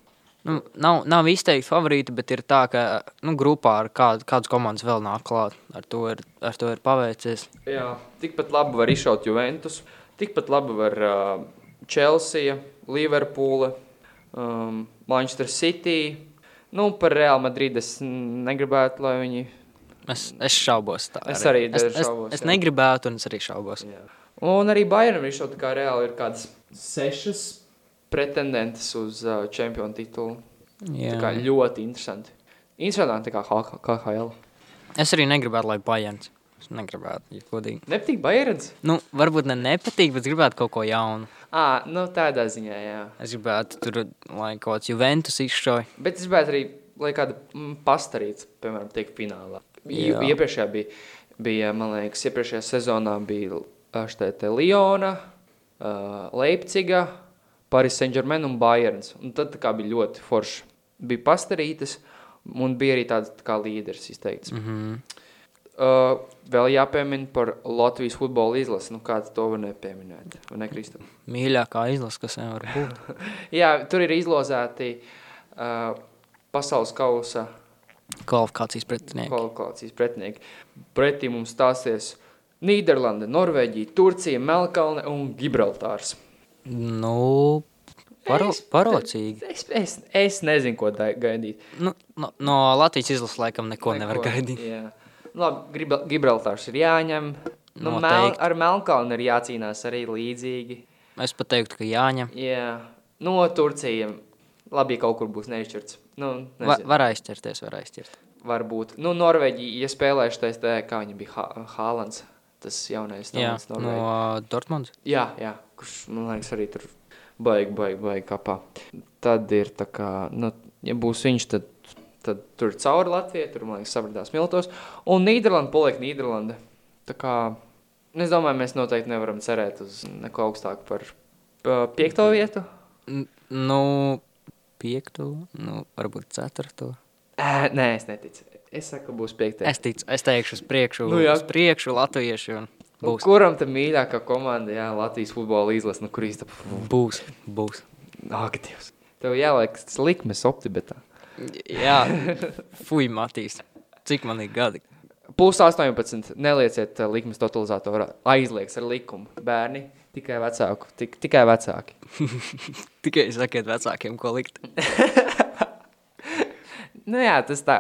nu, nav, nav izteikti favorīti, bet ir tā, ka nu, grupā ar kādu, kādas komandas vēl nāk klāt. Ar to ir, ar to ir paveicies. Jā, tikpat labi var izšaut Juventus, tikpat labi var uh, Chelsea, Liverpool, um, Manchester City. Nu, par Real Madrid es negribētu, lai viņi. Es, es šaubos. Tā, Es arī es, es, šaubos, es jā. negribētu, un es arī šaubos. Jā. Un arī Bayernam ir šāda kā reāli ir kādas sešas pretendentes uz uh, čempionu titulu. Tā kā Jā. ļoti interesanti. Interesanti kā KHL. Es arī negribētu, lai Bajans. Es negribētu, ja godīgi. Nepatīk Bayerns? Nu, varbūt ne nepatīk, bet es gribētu kaut ko jaunu. Ā, nu tādā ziņā, jā. Es gribētu, tur, lai kaut kāds Juventus izšauj. Bet es gribētu arī, lai kāda mm, pastarīts, piemēram, tiek finālā. Jā. Iepriekšējā bija, bija, man liekas, iepriekšējā sezonā bija šķiet Liona, uh, Leipciga, Paris Saint-Germain un Bayerns. Un tad tā kā bija ļoti forši. Bija pastarītas un bija arī tāds tā kā līderis izteikts. Mm -hmm. Uh, vēl jāpiemina par Latvijas futbola izlasi. Nu, kāds to var nepieminēt? Vai ne, Kristap? Mīļākā izlase, kas vien var būt. Jā, tur ir izlozēti uh, pasaules kausa Kvalifikācijas pretinieki. kvalifikācijas pretinieki. Pretī mums stāsies Nīderlanda, Norvēģija, Turcija, Melkalne un Gibraltārs. Nu, paro, parocīgi. Es, es, es nezinu, ko gaidīt. Nu, no, no Latvijas izlases laikam neko, neko nevar gaidīt. Jā. Labi, Gibraltārs ir jāņem. Nu, mel, Noteikti. ar Melkalnu ir jācīnās arī līdzīgi. Es pat teiktu, ka jāņem. Jā. No Turcija labi, kaut kur būs neizšķirts. Nu, Va, var aizķerties, var aizķert. Varbūt. Nu, Norvēģija, ja spēlēšu tais, tā, kā viņa bija Hā- Hālands, tas jaunais Jā, talants no. Dortmunds. Jā, jā, kurš, man liekas, arī tur baigi, baigi, baigi kapā. Tad ir tā kā, nu, ja būs viņš, tad, tad tur cauri Latvijai, tur, man liekas, sabradās miltos. Un Nīderlanda paliek Nīderlanda. Tā kā, nu, es domāju, mēs noteikti nevaram cerēt uz neko augstāku par uh, piekto vietu. Nu, piekto, nu, varbūt ceturto. Ē, nē, es neticu. Es saku, būs piektais. Es ticu, es teikšu uz priekšu, Nu jā. uz priekšu latvieši un Nu, būs, kuram tad mīļākā komanda, jā, Latvijas futbola izlase, nu, kur īstenībā? būs, būs. Ak, Dievs. Tev jāliek tas likmes optibetā. Jā, fuj, Matīs. Cik man ir gadi? Plus 18. Nelieciet uh, likmes totalizatorā. Aizliegs ar likumu. Bērni tikai vecāku. Tik, tikai vecāki. Tikai sakiet vecākiem, ko likt. Nu jā, tas tā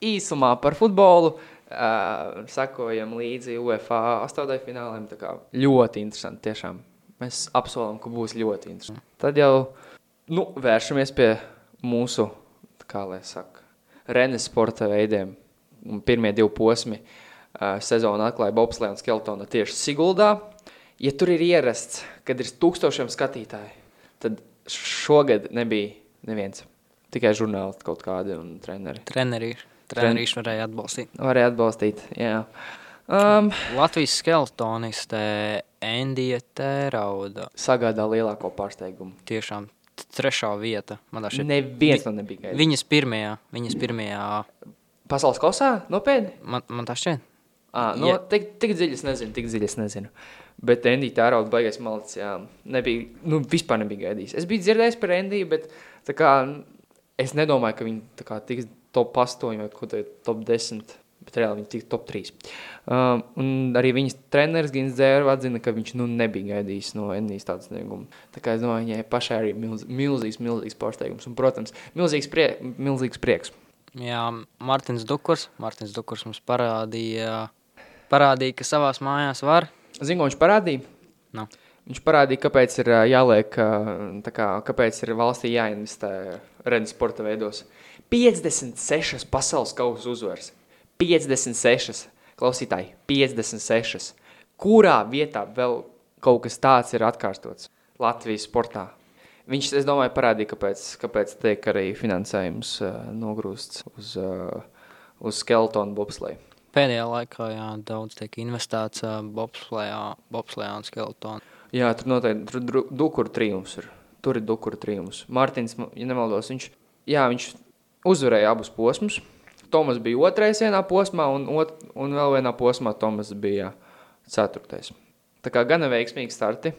īsumā par futbolu. Uh, sakojam līdzi UEFA astotdaļfināliem. Tā kā ļoti interesanti tiešām. Mēs apsolam, ka būs ļoti interesanti. Tad jau nu, vēršamies pie mūsu, kā lai saka, renes sporta veidiem. Un Pirmie divi posmi uh, sezonā atklāja Bobslēga un Skeltona tieši Siguldā. Ja tur ir ierasts, kad ir tūkstošiem skatītāju, tad šogad nebija neviens. Tikai žurnālisti kaut kādi un treneri. Trenerīši. Trenerīši varēja atbalstīt. Varēja atbalstīt, jā. Um, Latvijas skeltoniste Endija Tērauda. sagādā lielāko pārsteigumu. Tiešām trešā vieta. Man tā šķiet. Neviens to nebija gaidījis. Viņas pirmajā, viņas pirmajā, Pasaules kausā? Nopietni? man, man tā šķiet. À, no, Ja- tik, tik dziļi es nezinu, tik dziļi es nezinu. Bet Endija Tērauda baigais malicis, jā. Nebija, nu, vispār nebija gaidījis. Es biju dzirdējis par Endiju, bet tā kā es nedomāju, ka viņi tā kā tiks top 8 vai kaut kā top 10. Bet reāli viņi tiks top 3. Um, un arī viņas treneris Gins Dzērva atzina, ka viņš nu, nebija gaidījis no Endijas tādu sniegumu. Tā kā es domāju, viņai pašai arī milz, milzīgs, milzīgs pārsteigums. Un, protams, milzīgs, prie, milzīgs prieks. Jā, Mārtiņš Dukurs. Mārtiņš Dukurs mums parādīja, parādīja, ka savās mājās var. Zinu, ko viņš parādīja? Nu. Viņš parādīja, kāpēc ir jāliek, kā, kāpēc ir valstī jāinvestē redz sporta veidos. 56 pasaules kausa uzvaras. 56. Klausītāji, 56. Kurā vietā vēl kaut kas tāds ir atkārtots Latvijas sportā? Viņš, es domāju, parādīja, kāpēc, kāpēc tiek arī finansējums uh, nogrūsts uz, uh, uz skeletonu bobsleju. Pēdējā laikā jā, daudz tiek investēts uh, bobslējā, bobslējā un skeletonu. Jā, tur noteikti tur dru- dukuru trijums ir. Tur ir dukuru trijums. Mārtiņš, ja nemaldos, viņš, jā, viņš uzvarēja abus posmus. Tomas bija otrais vienā posmā, un, ot, un vēl vienā posmā Tomas bija ceturtais. Tā kā gana veiksmīgi starti.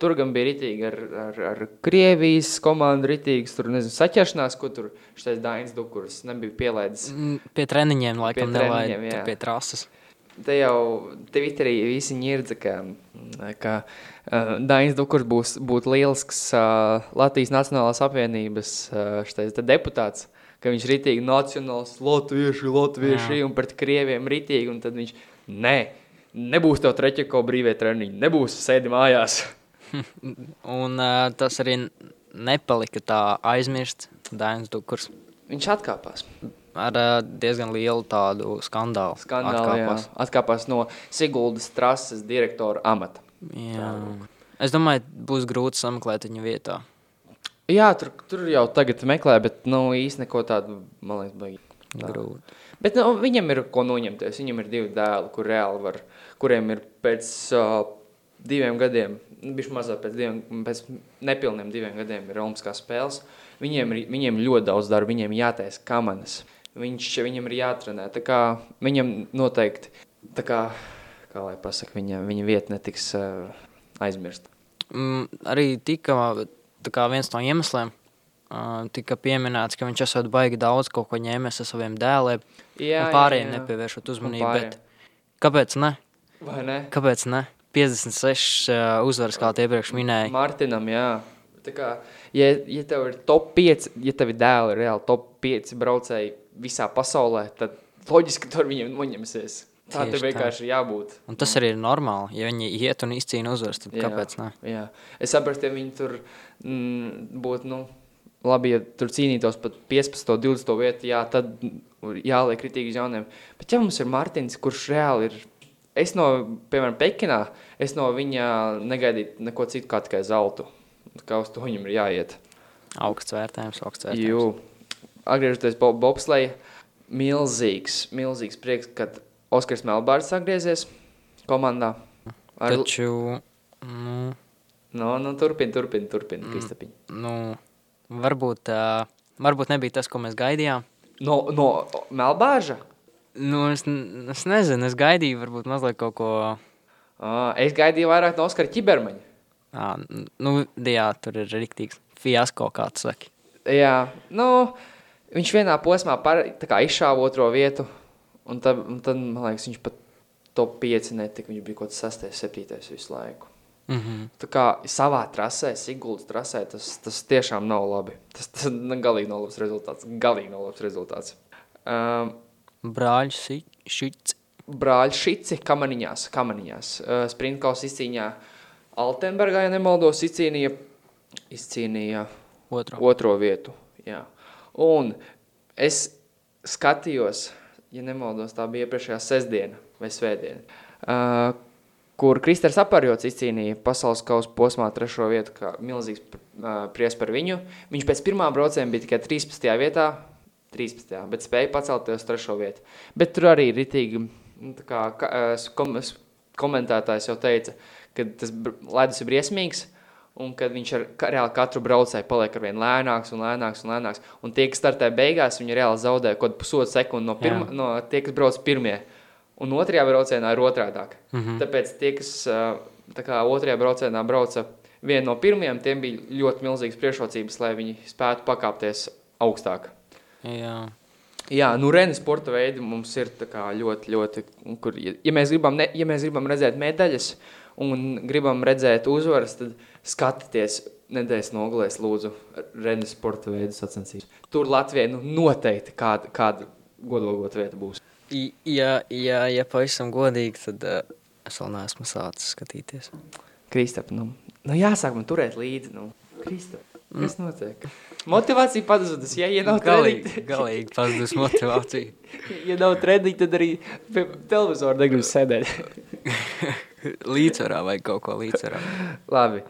Tur gan bija ritīgi ar, ar, ar Krievijas komandu, ritīgas, tur nezinu, saķeršanās, ko tur šitais Dainis Dukurs nebija pielaidis. Mm, Pie treniņiem laikam Pie treniņiem, tur pie trases. Te jau Twitterī visi ņirdza, ka, ka uh, Dainis Dukurs būs būt lielisks uh, Latvijas Nacionālās apvienības uh, šitais deputāts, ka viņš ritīgi nacionāls, latvieši, latvieši, Jā. un pret krieviem ritīgi, un tad viņš, nē, nebūs tev treķeko brīvie treniņi, nebūs sēdi mājās. Un uh, tas arī nepalika tā aizmirsts Dainis Dukurs. Viņš atkāpās. Ar uh, diezgan lielu tādu skandālu. Skandāli, jā. atkāpās. Atkāpās no Siguldas trases direktora amata. Jā. Es domāju, būs grūti sameklēt viņa vietā. Jā, tur, tur jau tagad meklē, bet nu, īsti neko tādu, man liekas, baigi. Grūti. Bet nu, viņam ir ko noņemties. Viņam ir divi dēli, kur reāli var, kuriem ir pēc uh, diviem gadiem, bija mazāk pēc, diviem, pēc nepilniem diviem gadiem, ir Olimpiskās spēles. Viņiem ir viņiem ļoti daudz darba, viņiem jātaisa kamanas. Viņš, viņam ir jātrenē. Tā kā viņam noteikti, tā kā, kā lai pasaka, viņa, viņa vieta netiks uh, aizmirsta. Mm, arī tika viens no iemesliem. Tika pieminēts, ka viņš esot baigi daudz kaut ko ņēmis ar saviem dēliem. Jā, un pārējiem nepievēršot uzmanību. Bet kāpēc ne? Vai ne? Kāpēc ne? 56 uh, uzvaras, kā tu iepriekš minēji. Martinam, jā. Tā kā, ja, ja tev ir top 5, ja tev ir dēli reāli top 5 braucēji visā pasaulē, tad loģiski tur viņiem noņemsies. Tā tev vienkārši ir jābūt. Un tas arī ir normāli. Ja viņi iet un izcīna uzvaras, tad Jā. kāpēc ne? Jā. Es saprotu, ja viņi tur mm, būtu, nu, labi, ja tur cīnītos pat 15, 20 vietu, jā, tad jāliek kritīgi uz jauniem. Bet ja mums ir Martins, kurš reāli ir, es no, piemēram, Pekinā, es no viņa negaidītu neko citu kā tikai zeltu. Kā uz to viņam ir jāiet. Augsts vērtējums, augsts vērtējums. Jū, atgriežoties bo bobsleja, milzīgs, milzīgs prieks, kad Oskars Melbārds atgriezies komandā. Ar, Taču, nu, no, nu, turpin, turpin, turpin, mm. Kristapiņ. nu, varbūt, uh, varbūt nebija tas, ko mēs gaidījām. No, no Melbāža? Nu, es, es nezinu, es gaidīju varbūt mazliet kaut ko. Uh, es gaidīju vairāk no Oskara Čibermaņa. Ā, n- nu, jā, tur ir rīktīgs fiasko, kā tu saki. Jā, nu, viņš vienā posmā par, tā kā izšāva otro vietu, un tad, un tad, man liekas, viņš pat top 5 netika, viņš bija kaut kāds 6, 7 visu laiku. Mm -hmm. Tā kā savā trasē, Siguldas trasē, tas, tas tiešām nav labi. Tas, tas galīgi nav labs rezultāts. Galīgi nav labs rezultāts. Um, Brāļs Šits. brāļi Šici kamaniņās, kamaniņās. Uh, Sprintkaus izcīņā Altenbergā, ja nemaldos, izcīnīja, izcīnīja Otro. otro vietu. Jā. Un es skatījos, ja nemaldos, tā bija iepriekšējā sestdiena vai svētdiena, uh, kur Kristers Aparjots izcīnīja pasaules kausa posmā trešo vietu, kā milzīgs uh, pries par viņu. Viņš pēc pirmā brauciena bija tikai 13. vietā, 13. bet spēja pacelties uz trešo vietu. Bet tur arī ritīgi, nu, kā uh, kom, komentētājs jau teica, ka tas ledus ir briesmīgs, un kad viņš ar ka, reāli katru braucēju paliek ar vien lēnāks un lēnāks un lēnāks. Un tie, kas startē beigās, viņi reāli zaudē kaut kādu pusotru sekundi no, pirma, Jā. no tie, kas brauc pirmie. Un otrajā braucienā ir otrādāk. Mm. -hmm. Tāpēc tie, kas tā kā otrajā braucienā brauca viena no pirmajiem, tiem bija ļoti milzīgas priekšrocības, lai viņi spētu pakāpties augstāk. Jā. Jā, nu, Renes sporta veidi mums ir ļoti, ļoti, kur, ja, ja, mēs gribam ne, ja mēs gribam redzēt medaļas un gribam redzēt uzvaras, tad skatieties nedēļas nogalēs lūdzu Renes sporta veidu sacensības. Tur Latvijai nu, noteikti kāda, kāda godlogot vieta būs. Ja, ja, ja pavisam godīgi, tad uh, es vēl neesmu sācis skatīties. Kristap, nu, nu jāsāk man turēt līdzi, nu. Kristap, kas notiek? Motivācija pazudus, ja, ja nav galīgi, treniņa, galīgi pazudus motivācija. ja nav treniņa, tad arī pie televizora negrib sēdēt. līdzsvarā vai kaut ko līdzsvarā. Labi,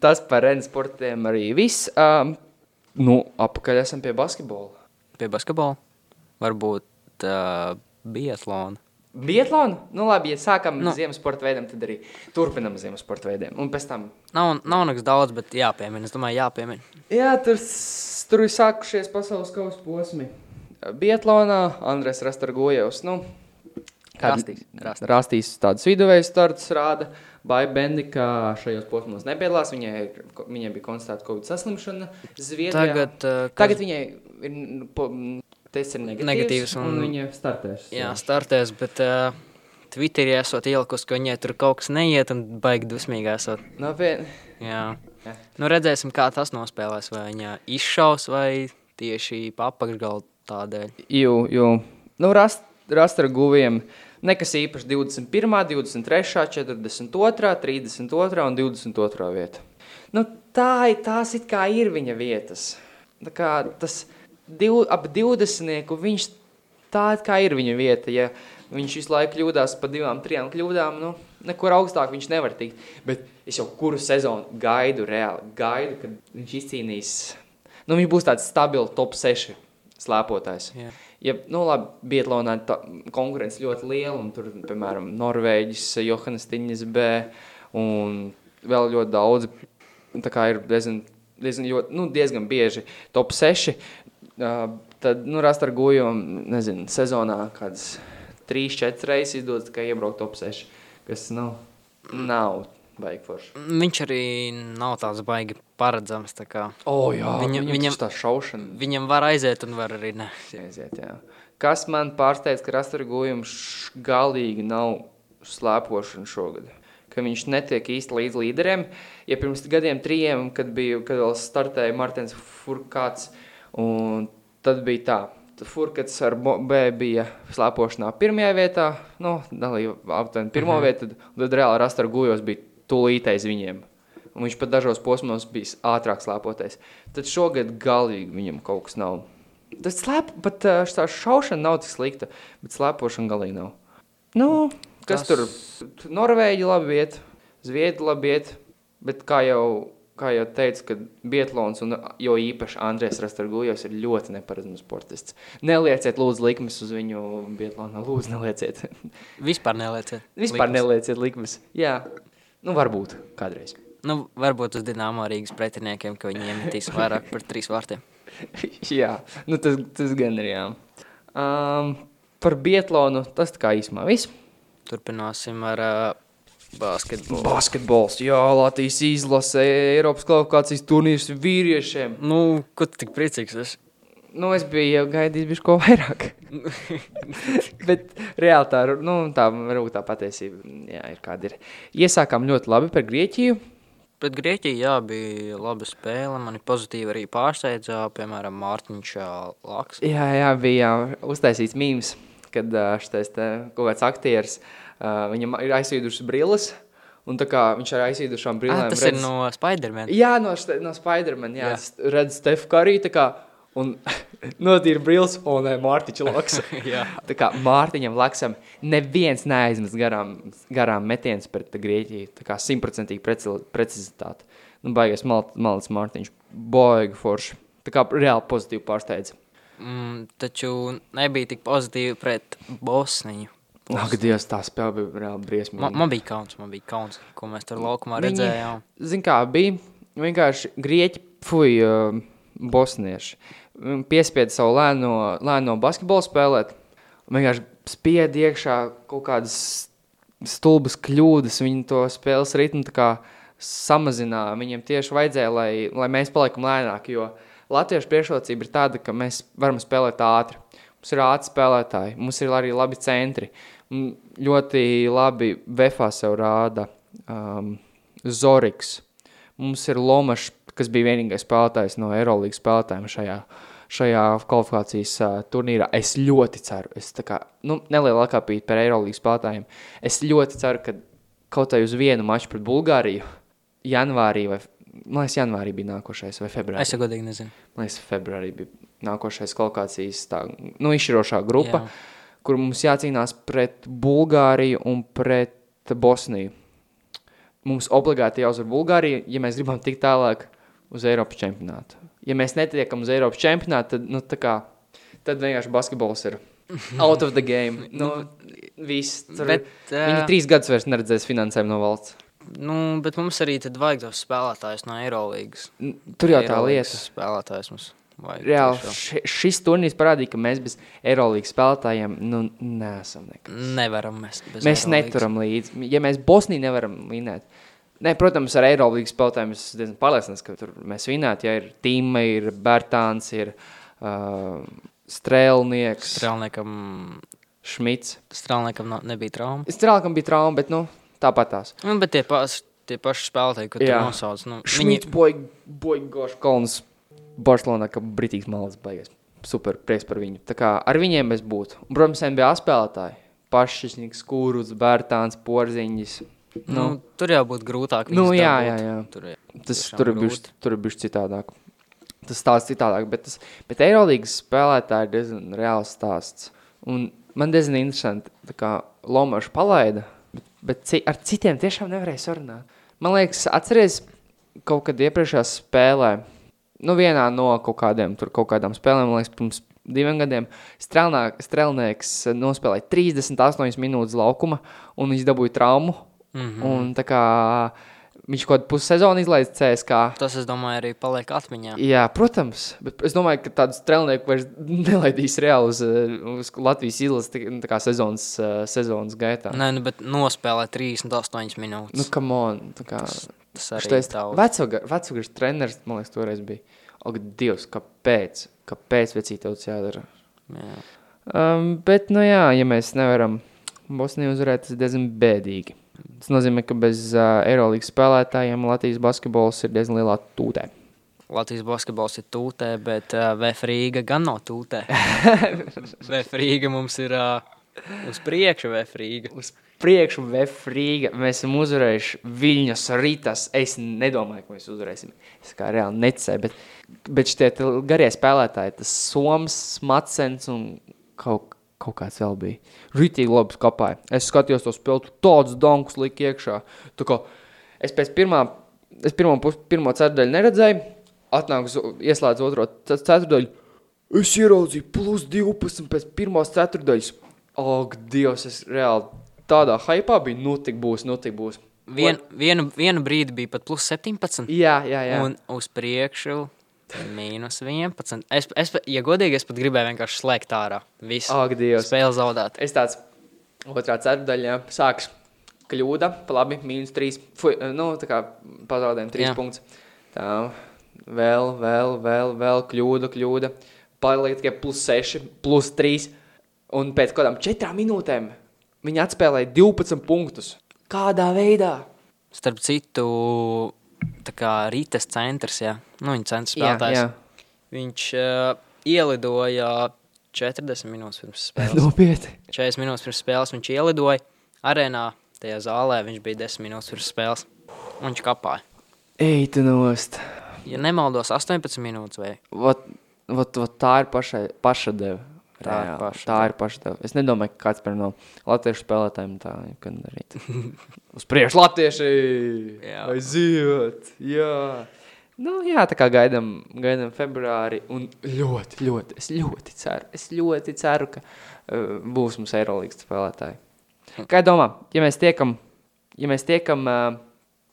tas par Renes sportiem arī viss. Um, nu, apakaļ esam pie basketbola. Pie basketbola varbūt uh, biatlonu. Biatlonu? Nu, labi, ja sākam Nu. no ziemas sporta veidiem, tad arī turpinam ziemas sporta veidiem. Un pēc tam. Nav, nav nekas daudz, bet jāpiemina. Es domāju, jāpiemina. Jā, tur, tur ir sākušies pasaules kausa posmi. Biatlonā Andrēs Rastargojevs. Nu, Rastīs, rastīs. Rastīs tādas viduvējas starts rāda. Baiba Bendika šajos posmos nepiedalās. Viņai, viņai bija konstatēta Covid saslimšana Zviedrijā. Tagad, uh, kas- Tagad viņai ir po- tests ir negatīvs, Negatīvs un, un- viņa startēs. Jā, startēs, bet uh, Twitterī esot ielikusi, ka viņai tur kaut kas neiet un baigi dusmīgi esot. Nopietni. Jā. Jā. Nu, redzēsim, kā tas nospēlēs. Vai viņa izšaus vai tieši papakšgalā tādēļ. Jū, jū. Nu, rast, rast ar guviem nekas īpašs 21, 23, 42, 32 un 22 vieta. Nu, tā ir, tās it kā ir viņa vietas. Tā kā tas div, ap 20, viņš tā kā ir viņa vieta. Ja viņš visu laiku kļūdās pa divām, trijām kļūdām, nu, nekur augstāk viņš nevar tikt. Bet es jau kuru sezonu gaidu reāli, gaidu, kad viņš izcīnīs. Nu, viņš būs tāds stabils top 6 slēpotājs. Jā. Ja, nu, labi, Bietlānā konkurence ļoti liela, un tur, piemēram, Norvēģis, Johannes Tiņas B un vēl ļoti daudz. Tā kā ir diezgan, diezgan, ļoti, nu, diezgan bieži top 6. Uh, tad, nu, rast ar gojām, nezinu, sezonā kādas 3-4 reizes izdodas tikai iebraukt top 6, kas, nu, nav baigi forši. Viņš arī nav tāds baigi paredzams. tā kā O, jā, Viņa- viņam, viņam- viņam tā šaušana. Viņam var aiziet un var arī ne. Aiziet, jā. Kas man pārsteidz, ka rasturgojums galīgi nav slēpošana šogad. Ka viņš netiek īsti līdz līderiem. Ja pirms gadiem, trijiem, kad, bija, kad vēl startēja Martins Furkāts, tad bija tā. Furkats ar B bija slēpošanā pirmajā vietā, nu, dalīja aptuveni pirmo Mhm. vietu, tad, tad reāli rasturgojos bija tūlītais viņiem. Un viņš pat dažos posmos bija ātrāk slēpoties. Tad šogad galīgi viņam kaut kas nav. Tas slēp, pat tā šaušana nav tik slikta, bet slēpošana galīgi nav. Nu, kas Tas- tur? Norvēģi labi iet, Zviedri labi iet, bet kā jau, kā jau teicu, kad Bietlons un jo īpaši Andrēs Rastargujos ir ļoti neparedzams sportists. Nelieciet lūdzu likmes uz viņu Bietlonā, lūdzu nelieciet. Vispār nelieciet. Vispār likmes. nelieciet likmes. Jā, nu varbūt kādreiz. Nu, varbūt uz Dienāmo Rīgas pretiniekiem, ka viņi iemetīs vairāk par trīs vārtiem. jā, nu tas, tas gan ir jā. Um, par Bietlonu tas tā kā īsumā viss. Turpināsim ar uh, basketbolu. Basketbols, jā, Latvijas izlase, Eiropas kvalifikācijas turnīrs vīriešiem. Nu, ko tu tik priecīgs esi? Nu, es biju jau gaidījis bišķi ko vairāk. Bet reāli tā, nu, tā varbūt tā patiesība, jā, ir kāda ir. Iesākām ļoti labi par Grieķiju. Pret Grieķiju, jā, bija laba spēle. Mani pozitīvi arī pārsteidza, piemēram, Mārtiņš Laks. Jā, jā, bija uztaisīts mīmஸ், kad te kaut kāds aktieris, viņam ir aizsīdušas brilles, un tā kā viņš ar aizsīdušām Ah, brillēm tas ir no Spiderman. Jā, no, no Spiderman, jā, Jā. redz Stefu Karī, kā, un notīra brilles, un nē, Mārtiņa Laks. Tā kā Mārtiņam Laksam neviens neaizmest garām, garām metiens pret Grieķiju, tā kā simtprocentīgi preci- precizitāte. Nu, baigais mal, malis Mārtiņš, baigi forši. Tā kā reāli pozitīvi pārsteidz. Mm, taču nebija tik pozitīvi pret Bosniju. Ak, Dievs, tā spēle bija reāli briesmīga. Man, man bija kauns, man bija kauns, ko mēs tur laukumā Viņi- redzējām. Zin kā bija, vienkārši grieķi, fuj, uh, bosnieši, piespieda savu lēno, lēno basketbolu spēlēt, vienkārši spied iekšā kaut kādas stulbas kļūdas, viņi to spēles ritmu samazināja, viņiem tieši vajadzēja, lai, lai mēs paliekam lēnāk, jo latviešu priekšrocība ir tāda, ka mēs varam spēlēt ātri. Mums ir ātri spēlētāji, mums ir arī labi centri. Ļoti labi Vefā sev rāda um, Zoriks. Mums ir Lomašs, kas bija vienīgais spēlētājs no Eirolandes spēlētājiem šajā, šajā kvalifikācijas uh, turnīrā. Es ļoti ceru, es kā nu, nelielu akāpīti par Eirolandes spēlētājiem. Es ļoti ceru, ka kaut vai uz vienu maču pret Bulgāriju, janvārī vai man liekas, janvārī bija nākošais vai februārī. Es godīgi nezinu. Man liekas, februārī bija nākošais kvalifikācijas tā, nu, izšķirošā grupa. Jā. kur mums jācīnās pret Bulgāriju un pret Bosniju. Mums obligāti jāuzvar Bulgārija, ja mēs gribam tikt tālāk uz Eiropas čempionātu. Ja mēs netiekam uz Eiropas čempionātu, tad, nu, kā, tad vienkārši basketbols ir out of the game. Nu, viss. Tur, Bet, Viņi ā, trīs gadus vairs neredzēs finansējumu no valsts. Nu, bet mums arī vajag tos spēlētājus no Eirolandes. Tur jau tā lieta. Spēlētājs mums vajag. Reāli, ši, šis turnīrs parādīja, ka mēs bez Eirolandes spēlētājiem nu, neesam nekas. Nevaram mēs. bez Mēs Eirolandes. neturam līdzi. Ja mēs Bosniju nevaram vinēt, ne, protams, ar Eirolandes spēlētājiem es diezgan pārliecināts, ka tur mēs vinētu. Ja ir Tīma, ir Bērtāns, ir uh, Strēlnieks, Strēlniekam, Šmits. strēlniekam nav- nebija trauma. Strēlniekam bija trauma, bet nu, tāpat tās. Nu, bet tie paši, tie paši spēlētāji, ko tu nosauc, nu, Šmits, viņi, Boigošs, Kolns, Barcelonā, ka Britīgs malas baigas. Super prieks par viņu. Tā kā ar viņiem mēs būtu. Un, protams, NBA spēlētāji. Pašiņš, Kūrus, Bērtāns, Porziņš. Nu, nu, tur jau būtu grūtāk. Nu, jā, jā, jā. Tur, jā. Tas tur ir grūti. tur ir bijis citādāk. Tas stāsts citādāk, bet, tas, bet Eirolandes spēlētāji ir diezgan reāls stāsts. Un man diezgan interesanti, kā Lomačs palaida, bet, bet ci, ar citiem tiešām nevarēja sarunāt. Man liekas, atceries kaut kad iepriekšējā spēlē, nu vienā no kaut kādiem, tur kaut kādām spēlēm, man liekas, pirms diviem gadiem, Strelnā- Strelnieks nospēlēja 38 minūtes laukuma, un viņš dabūja traumu. Mm. -hmm. Un tā kā viņš kaut kādu pussezonu izlaiž CSK. Tas, es domāju, arī paliek atmiņā. Jā, protams, bet es domāju, ka tādu strēlnieku vairs nelaidīs reāli uz, uz Latvijas izlases kā sezonas, uh, sezonas gaitā. Nē, nu, bet nospēlē 38 minūtes. Nu, come on, kā tas arī šitais ir daudz. vecoga- vecogars treneris, man liekas, toreiz bija. Ak, Dievs, kāpēc? Kāpēc vecīt tev tas jādara? Jā. Um, bet, nu jā, ja mēs nevaram Bosniju uzvarēt, tas diezgan bēdīgi. Tas nozīmē, ka bez uh, Eirolandes spēlētājiem Latvijas basketbols ir diezgan lielā tūtē. Latvijas basketbols ir tūtē, bet uh, Vēfrīga gan nav tūtē. Vēfrīga mums ir uh, uz priekšu, Vēfrīga. uz priekšu, Vēfrīga. Mēs esam uzvarējuši Viņas rītas. Es nedomāju, ka mēs uzvarēsim. Es kā reāli necēju, bet, bet šitie garie spēlētāji, tas Soms, Matsens un kaut, kaut kāds vēl bija. Rītīgi labi skapāja. Es skatījos to spēli, tāds donkus lika iekšā. Tu kā, es pēc pirmā, es pirmo, pus, pirmo ceturdaļu neredzēju, atnāku, ieslēdzu otro ce- ceturdaļu. Es ieraudzīju plus 12 pēc pirmās ceturdaļas. Ak, Dievs, es reāli tādā hypā biju. Nu, tik būs, nu, tik būs. Vien, vienu, vienu brīdi bija pat plus 17. Jā, jā, jā. Un uz priekšu mīnus 11. Es, es, ja godīgi, es pat gribēju vienkārši slēgt ārā. Visu Dievs. spēli zaudēt. Es tāds otrā ceturdaļā sāks kļūda, labi, mīnus 3. Fui, nu, tā kā pazaudējām 3 Jā. punktus. Tā, vēl, vēl, vēl, vēl kļūda, kļūda. Paliek tikai plus 6, plus 3. Un pēc kādām 4 minūtēm viņi atspēlēja 12 punktus. Kādā veidā? Starp citu, Rītas centrs, jā, nu, viņa centrs Jā, spēlētājs. jā. Viņš uh, ielidoja 40 minūtes pirms spēles. Nopietni. 40 minūtes pirms spēles viņš ielidoja arēnā, tajā zālē. Viņš bija 10 minūtes pirms spēles. Un viņš kapāja. Ej, tu nost. Ja nemaldos, 18 minūtes vai Vat, vat, vat tā ir pašai, pašadeva. Tā ir Reāli. pašadeva. tā ir pašadeva. Es nedomāju, ka kāds par no latviešu spēlētājiem tā jebkad darīt. Uz priekšu latvieši! Jā. Aiziet! Jā! Nu, jā, tā kā gaidām, gaidām februāri, un ļoti, ļoti, es ļoti ceru, es ļoti ceru, ka uh, būs mums Eirolandes spēlētāji. Kā domā, ja mēs tiekam, ja mēs tiekam uh,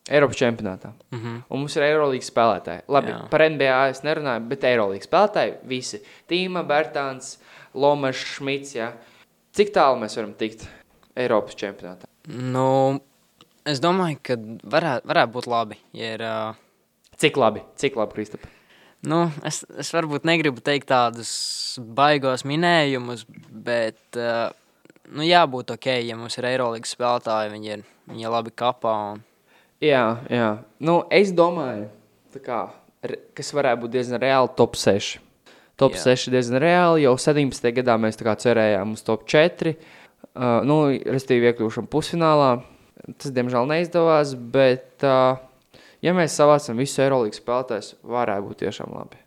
Eiropas čempionātā, mm -hmm. Un mums ir Eirolandes spēlētāji. Labi, Jā. Jā. par NBA es nerunāju, bet Eirolandes spēlētāji visi. Tīma, Bērtāns, Lomas, Šmits. Jā. Cik tālu mēs varam tikt Eiropas čempionātā? nu, es domāju, ka varētu, varētu būt labi. Ja ir, uh, Cik labi, cik labi, Kristap? nu, es, es varbūt negribu teikt tādus baigos minējumus, bet uh, nu, jābūt ok, ja mums ir Eirolandes spēlētāji. Viņi ir, viņi ir labi kapā. Un, Jā, jā. Nu, es domāju, kā, kas varētu būt diezgan reāli top 6. Top Jā. jā. 6 diezgan reāli. Jau 17. gadā mēs cerējām uz top 4. Uh, nu, restīvi iekļūšam pusfinālā. Tas, diemžēl, neizdevās. Bet, uh, ja mēs savācam visu Eirolandes spēlētājus, varētu būt tiešām labi.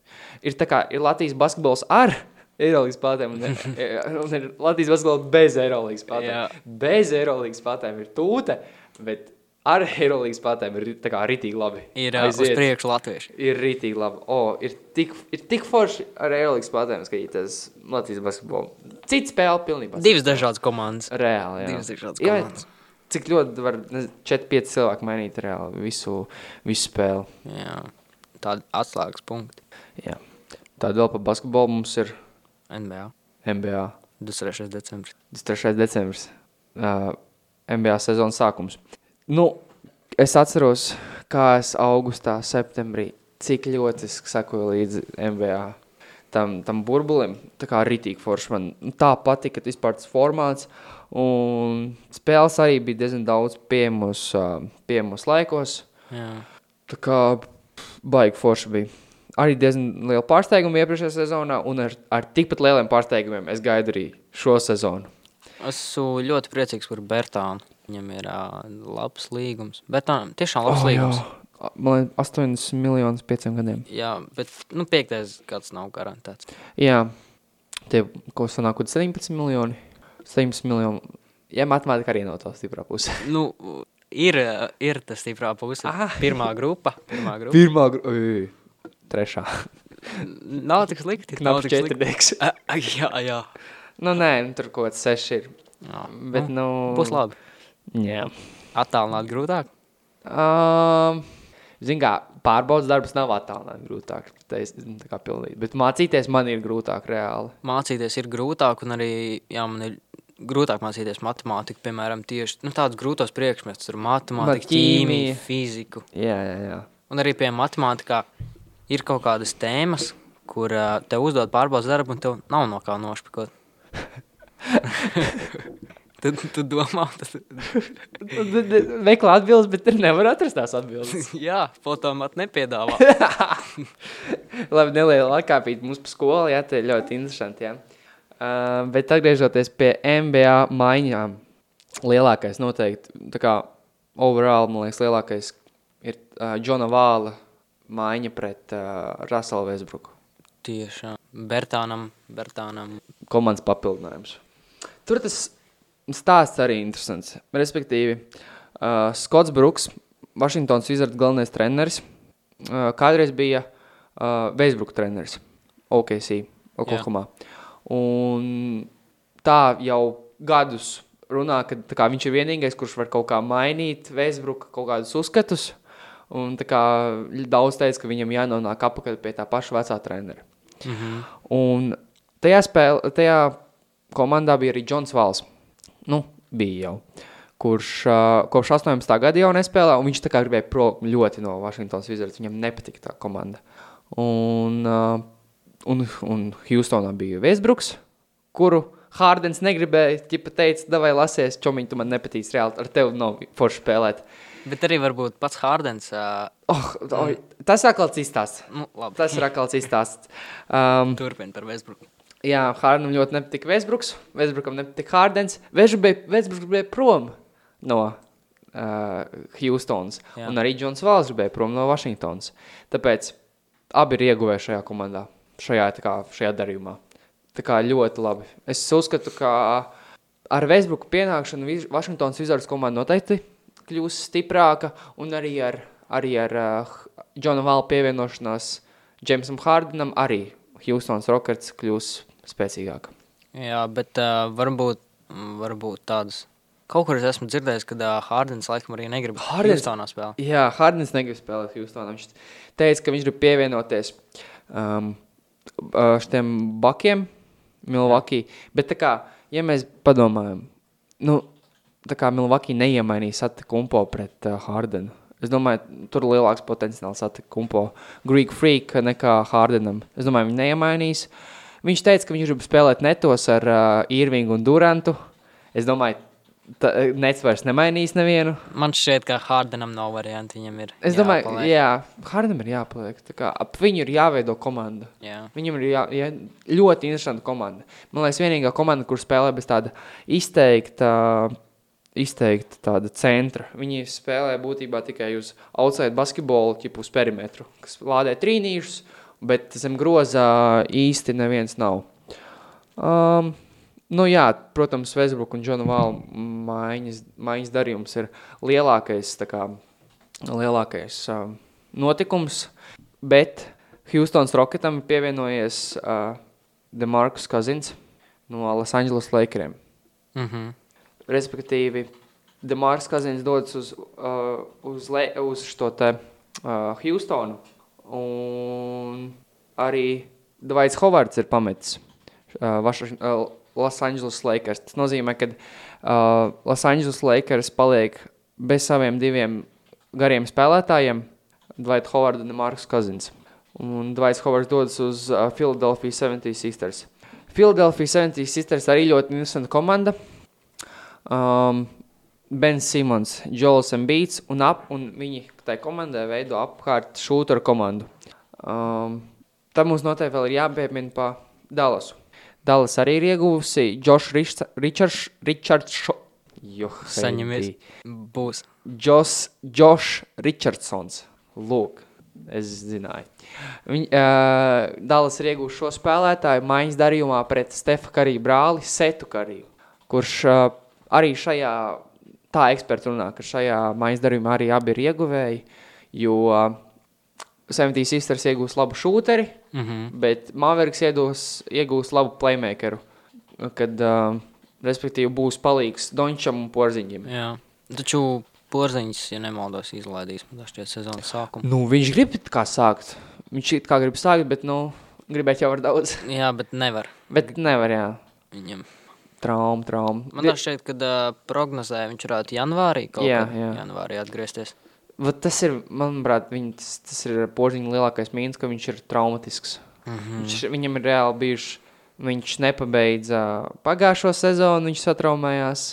Ir kā ir Latvijas basketbols ar Eirolandes spēlētājiem un, ir- un ir Latvijas basketbols bez Eirolandes spēlētājiem. Bez Eirolandes spēlētājiem ir tūte, bet ar Eirolandes spēlētājiem ir tā kā ritīgi labi. Ir uh, uz Aiziet. priekšu latvieši. Ir rītīgi labi. O, ir, tik, ir tik forši ar Eirolandes spēlētājiem skatīties Latvijas basketbolu. Cits spēle pilnībā. Divas dažādas komandas. Reāli, jā. Divas dažādas Jā, komandas. Cik ļoti var 4-5 cilvēki mainīt reāli visu, visu spēli. Jā. Tādi atslēgas punkti. Jā. Tāda vēl par basketbolu mums ir NBA. NBA 23. decembris. 23. decembris. Uh, NBA sezonas sākums. Nu, es atceros, kā es augustā, septembrī, cik ļoti es sekoju līdzi NBA tam, tam burbulim. Tā kā ritīgi forši man nu, tā patika, vispār tas formāts. Un spēles arī bija diezgan daudz pieejamos, uh, pieejamos laikos. Jā. Tā kā baigi forši bija. Arī diezgan liela pārsteiguma iepriekšējā sezonā, un ar, ar tikpat lieliem pārsteigumiem es gaidu arī šo sezonu. Esmu ļoti priecīgs par Bertānu. Viņam ir uh, labs līgums. Bertānam tiešām labs Oh, jā. līgums. Man liekas, 8 miljonus pieciem gadiem. Jā, bet nu, piektais gads nav garantēts. Jā, tie, ko sanāk, kaut 17 miljoni. 17 miljoni. Jā, matemātika arī nav tā stiprā puse. Nu, ir, ir tas stiprā puse. Ah. Pirmā grupa. Pirmā grupa. Pirmā, gru- Ui, trešā. Nav tik slikti. nav tik slikti. jā, jā. Nu, nē, nu, tur kaut kāds seši ir. jā. Bet, nu... Būs labi. Jā. Attālināt grūtāk. Um, Ziniet, kā pārbaudas darbs nav attālināts grūtāk. Tā es- tā kā pildīt. Bet mācīties man ir grūtāk reāli. Mācīties ir grūtāk, un arī jā, man ir grūtāk mācīties matemātiku, piemēram, tieši nu, tādus grūtos priekšmetus, tur matemātiku, ķīmija. fiziku. Jā, jā, jā. Un arī pie matemātikā ir kaut kādas tēmas, kur uh, tev uzdod pārbaudas darbu, un tev nav no kā nošpikot. Tad tu domā, tas Meklē atbildes, bet tur nevar atrast tās atbildes. jā, fotomāt nepiedāvā. Labi, neliela atkāpīt mums pa skolu, jā, tā ir ļoti interesanti, jā. Uh, bet atgriežoties pie MBA maiņām, lielākais noteikti, tā kā overall, man liekas, lielākais ir uh, Džona Vāla maiņa pret uh, Russell Westbrooku. Tiešām. Bertānam, Bertānam. Komandas papildinājums. Tur tas stāsts arī interesants. Respektīvi, uh, Skots Brooks, Vašingtons Wizards galvenais treneris, uh, kādreiz bija uh, Veisbruka treneris OKC, Oklahomā. Un tā jau gadus runā, ka tā kā, viņš ir vienīgais, kurš var kaut kā mainīt Veisbruka kaut kādus uzskatus. Un tā kā daudz teica, ka viņam jānonāk apakaļ pie tā paša vecā trenera. Mhm. Un tajā, spēle, tajā komandā bija arī Džons Vals. Nu, bija jau. Kurš uh, kopš 18. gada jau nespēlē, un viņš tā kā gribēja prom ļoti no Washingtonas Wizards. Viņam nepatika tā komanda. Un, uh, un, un Houstonā bija Westbrooks, kuru Hārdens negribēja, ķipa teica, vai lasies, čomiņ, tu man nepatīc reāli, ar tevi nav forši spēlēt. Bet arī varbūt pats Hārdens. Uh, Oh, oh, tas ir atkal cits stāsts. nu, labi, Tas ir atkal cits stāsts. Um, turpina par Westbrook. Jā, Hārdam ļoti nepatika Vēsbruks, Vēsbrukam nepatika Hārdens. Vēsbruks gribēja prom no uh, Houstonas, Jā. un arī Džons Vāls gribēja prom no Vašingtonas. Tāpēc abi ir ieguvēji šajā komandā, šajā, kā, šajā darījumā. Tā kā ļoti labi. Es uzskatu, ka ar Vēsbruku pienākšanu Vašingtonas Wizards komanda noteikti kļūs stiprāka, un arī ar, arī ar uh, Džona Vāla pievienošanās Džemsam Hārdenam arī Houstonas Rockets kļūs spēcīgāka. Jā, bet uh, varbūt, mm, varbūt tādas. Kaut kur es esmu dzirdējis, ka uh, Hārdens laikam arī negrib Hardens- Houstonā spēlēt. Jā, Hārdens negrib spēlēt Houstonā. Viņš teica, ka viņš grib pievienoties um, uh, šiem bakiem, Milwaukee. Bet tā kā, ja mēs padomājam, nu, tā kā Milwaukee neiemainīs Atakumpo pret uh, Hārdenu. Es domāju, tur ir lielāks potenciāls Atakumpo Greek Freak nekā Hārdenam. Es domāju, viņi neiemainīs. Viņš teica, ka viņš grib spēlēt netos ar uh, Irvingu un Durantu. Es domāju, ta, nets vairs nemainīs nevienu. Man šķiet, ka Hārdenam nav variantu. Viņam ir. Es domāju, jāpaliek. jā, Hārdam ir jāpaliek. Kā, ap viņu ir jāveido komanda. jā. Viņam ir jā, jā, ļoti interesanta komanda. Man liekas, vienīgā komanda, kur spēlē bez tāda izteikta, izteikta tāda centra. Viņi spēlē būtībā tikai uz outside basketbolu, tipu uz perimetru, kas lādē trīnīšus, bet zem grozā īsti neviens nav. Um, Nu, jā, protams, Westbrook un Džona Vāla maiņas, maiņas darījums ir lielākais, tā kā, lielākais uh, notikums, bet Houstons Rocketam pievienojies uh, Demarcus Cousins no Los Angeles Lakeriem. Mm -hmm. Respektīvi, Demarcus Cousins dodas uz, uh, uz, le, uz šo te uh, Houstonu, un arī Dvaits Hovards ir pametis uh, Los Angeles Lakers. Tas nozīmē, ka uh, Los Angeles Lakers paliek bez saviem diviem gariem spēlētājiem, Dvaits Hovards un Marks Cousins. Un Dvaits Hovards dodas uz uh, Philadelphia 76ers. Philadelphia 76ers arī ļoti interesanta komanda. Um, Ben Simons, Joels Embiids un, ap, un viņi tai komandai veido apkārt šūtaru komandu. Um, tad mums noteikti vēl ir jāpiemina pa Dallasu. Dallas arī ir ieguvusi Josh Richards, Richards Šo... Saņemies. Būs. Josh, Josh Richardsons. Lūk, es zināju. Viņ, uh, Dallas ir ieguvuši šo spēlētāju maiņas darījumā pret Stefa Kariju brāli Setu Kariju, kurš uh, arī šajā, tā eksperti runā, ka šajā maiņas darījumā arī abi ir ieguvēji, jo uh, 70 Sisters iegūs labu šūteri, mm -hmm. bet Mavericks iegūs, iegūs labu playmakeru, kad, uh, respektīvi, būs palīgs Dončam un Porziņam. Jā, taču Porziņš, ja nemaldos, izlaidīs man šķiet sezonas sākumu. Nu, viņš grib kā sākt. Viņš kā grib sākt, bet, nu, gribēt jau var daudz. jā, bet nevar. Bet nevar, jā. Viņam. Trauma, trauma. Man šķiet, ka uh, prognozē viņš varētu janvārī kaut jā, jā. janvārī atgriezties. Vat tas ir, manuprāt, viņ, tas, tas ir porziņa lielākais mīnus, ka viņš ir traumatisks. Mm -hmm. viņš, viņam ir reāli bijuši, viņš nepabeidza pagājušo sezonu, viņš satraumējās.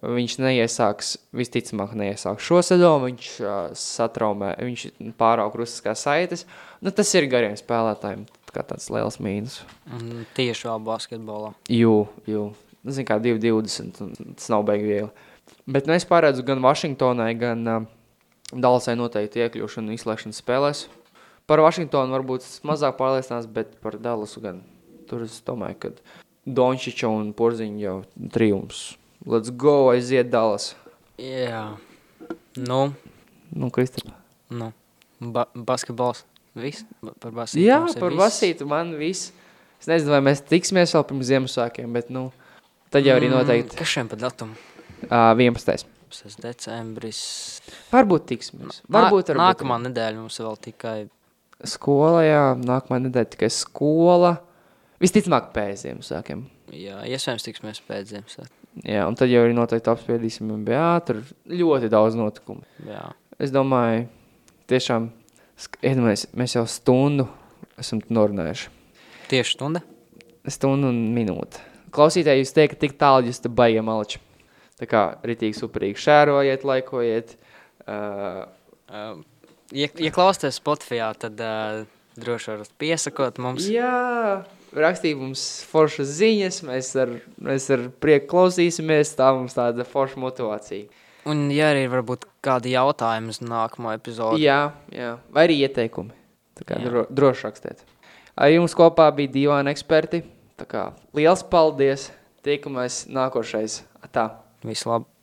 Viņš neiesāks, visticamāk, neiesāks šo sezonu. Viņš uh, satraumē, viņš pārāk rusiskās saites. Nu, tas ir gariem spēlētājiem kā tāds liels mīnus. Un tieši vēl basketbolā. Jū, jū. Zinu, kā 2,20. Tas nav beigts viegli. Bet nu, es pārēdzu gan Vašingtonai, gan uh, Dallasai noteikti iekļūšanu un izslēgšanu spēlēs. Par Vašingtonu varbūt mazāk pārliecinās, bet par Dallasu gan. Tur es domāju, ka Dončiča un Porziņa jau triumfs. Let's go, aiziet Dallas. Jā. Nu. Nu, Kristapa. Nu. Ba basketbols. Viss? Par basītu. Jā, par basītu man viss. Es nezinu, vai mēs tiksimies vēl pirms Ziemassvētkiem, bet, nu, tad jau arī noteikti. Mm, kas šiem pa datumu? Uh, 11. 11. decembris. Varbūt tiksimies. Varbūt, varbūt nākamā nedēļa mums vēl tikai. Skola, jā, nākamā nedēļa tikai skola. Visticamāk pēc Ziemassvētkiem. Jā, iespējams tiksimies pēc Ziemassvētkiem. Jā, un tad jau arī noteikti apspriedīsim NBA, tur ļoti daudz notikumu. Jā. Es domāju, tiešām, iedomājies, mēs jau stundu esam norunājuši. Tieši stunda? Stundu un minūte. Klausītāji, jūs teikat tik tālu, jūs te baigam malači. Tā kā ritīgi superīgi šērojiet, laikojiet. Uh, uh, ja, ja klausties Spotify, tad uh, droši varat piesakot mums. Jā, rakstīt mums foršas ziņas, mēs ar, mēs ar prieku klausīsimies, tā mums tāda forša motivācija. Un ja arī varbūt kādi jautājumi uz nākamo epizodu. Jā, jā, vai arī ieteikumi. Tā kā dro, droši rakstiet. Ar jums kopā bija divāni eksperti. Tā kā liels paldies, tiekamies nākošais. Tā. Vislabāk!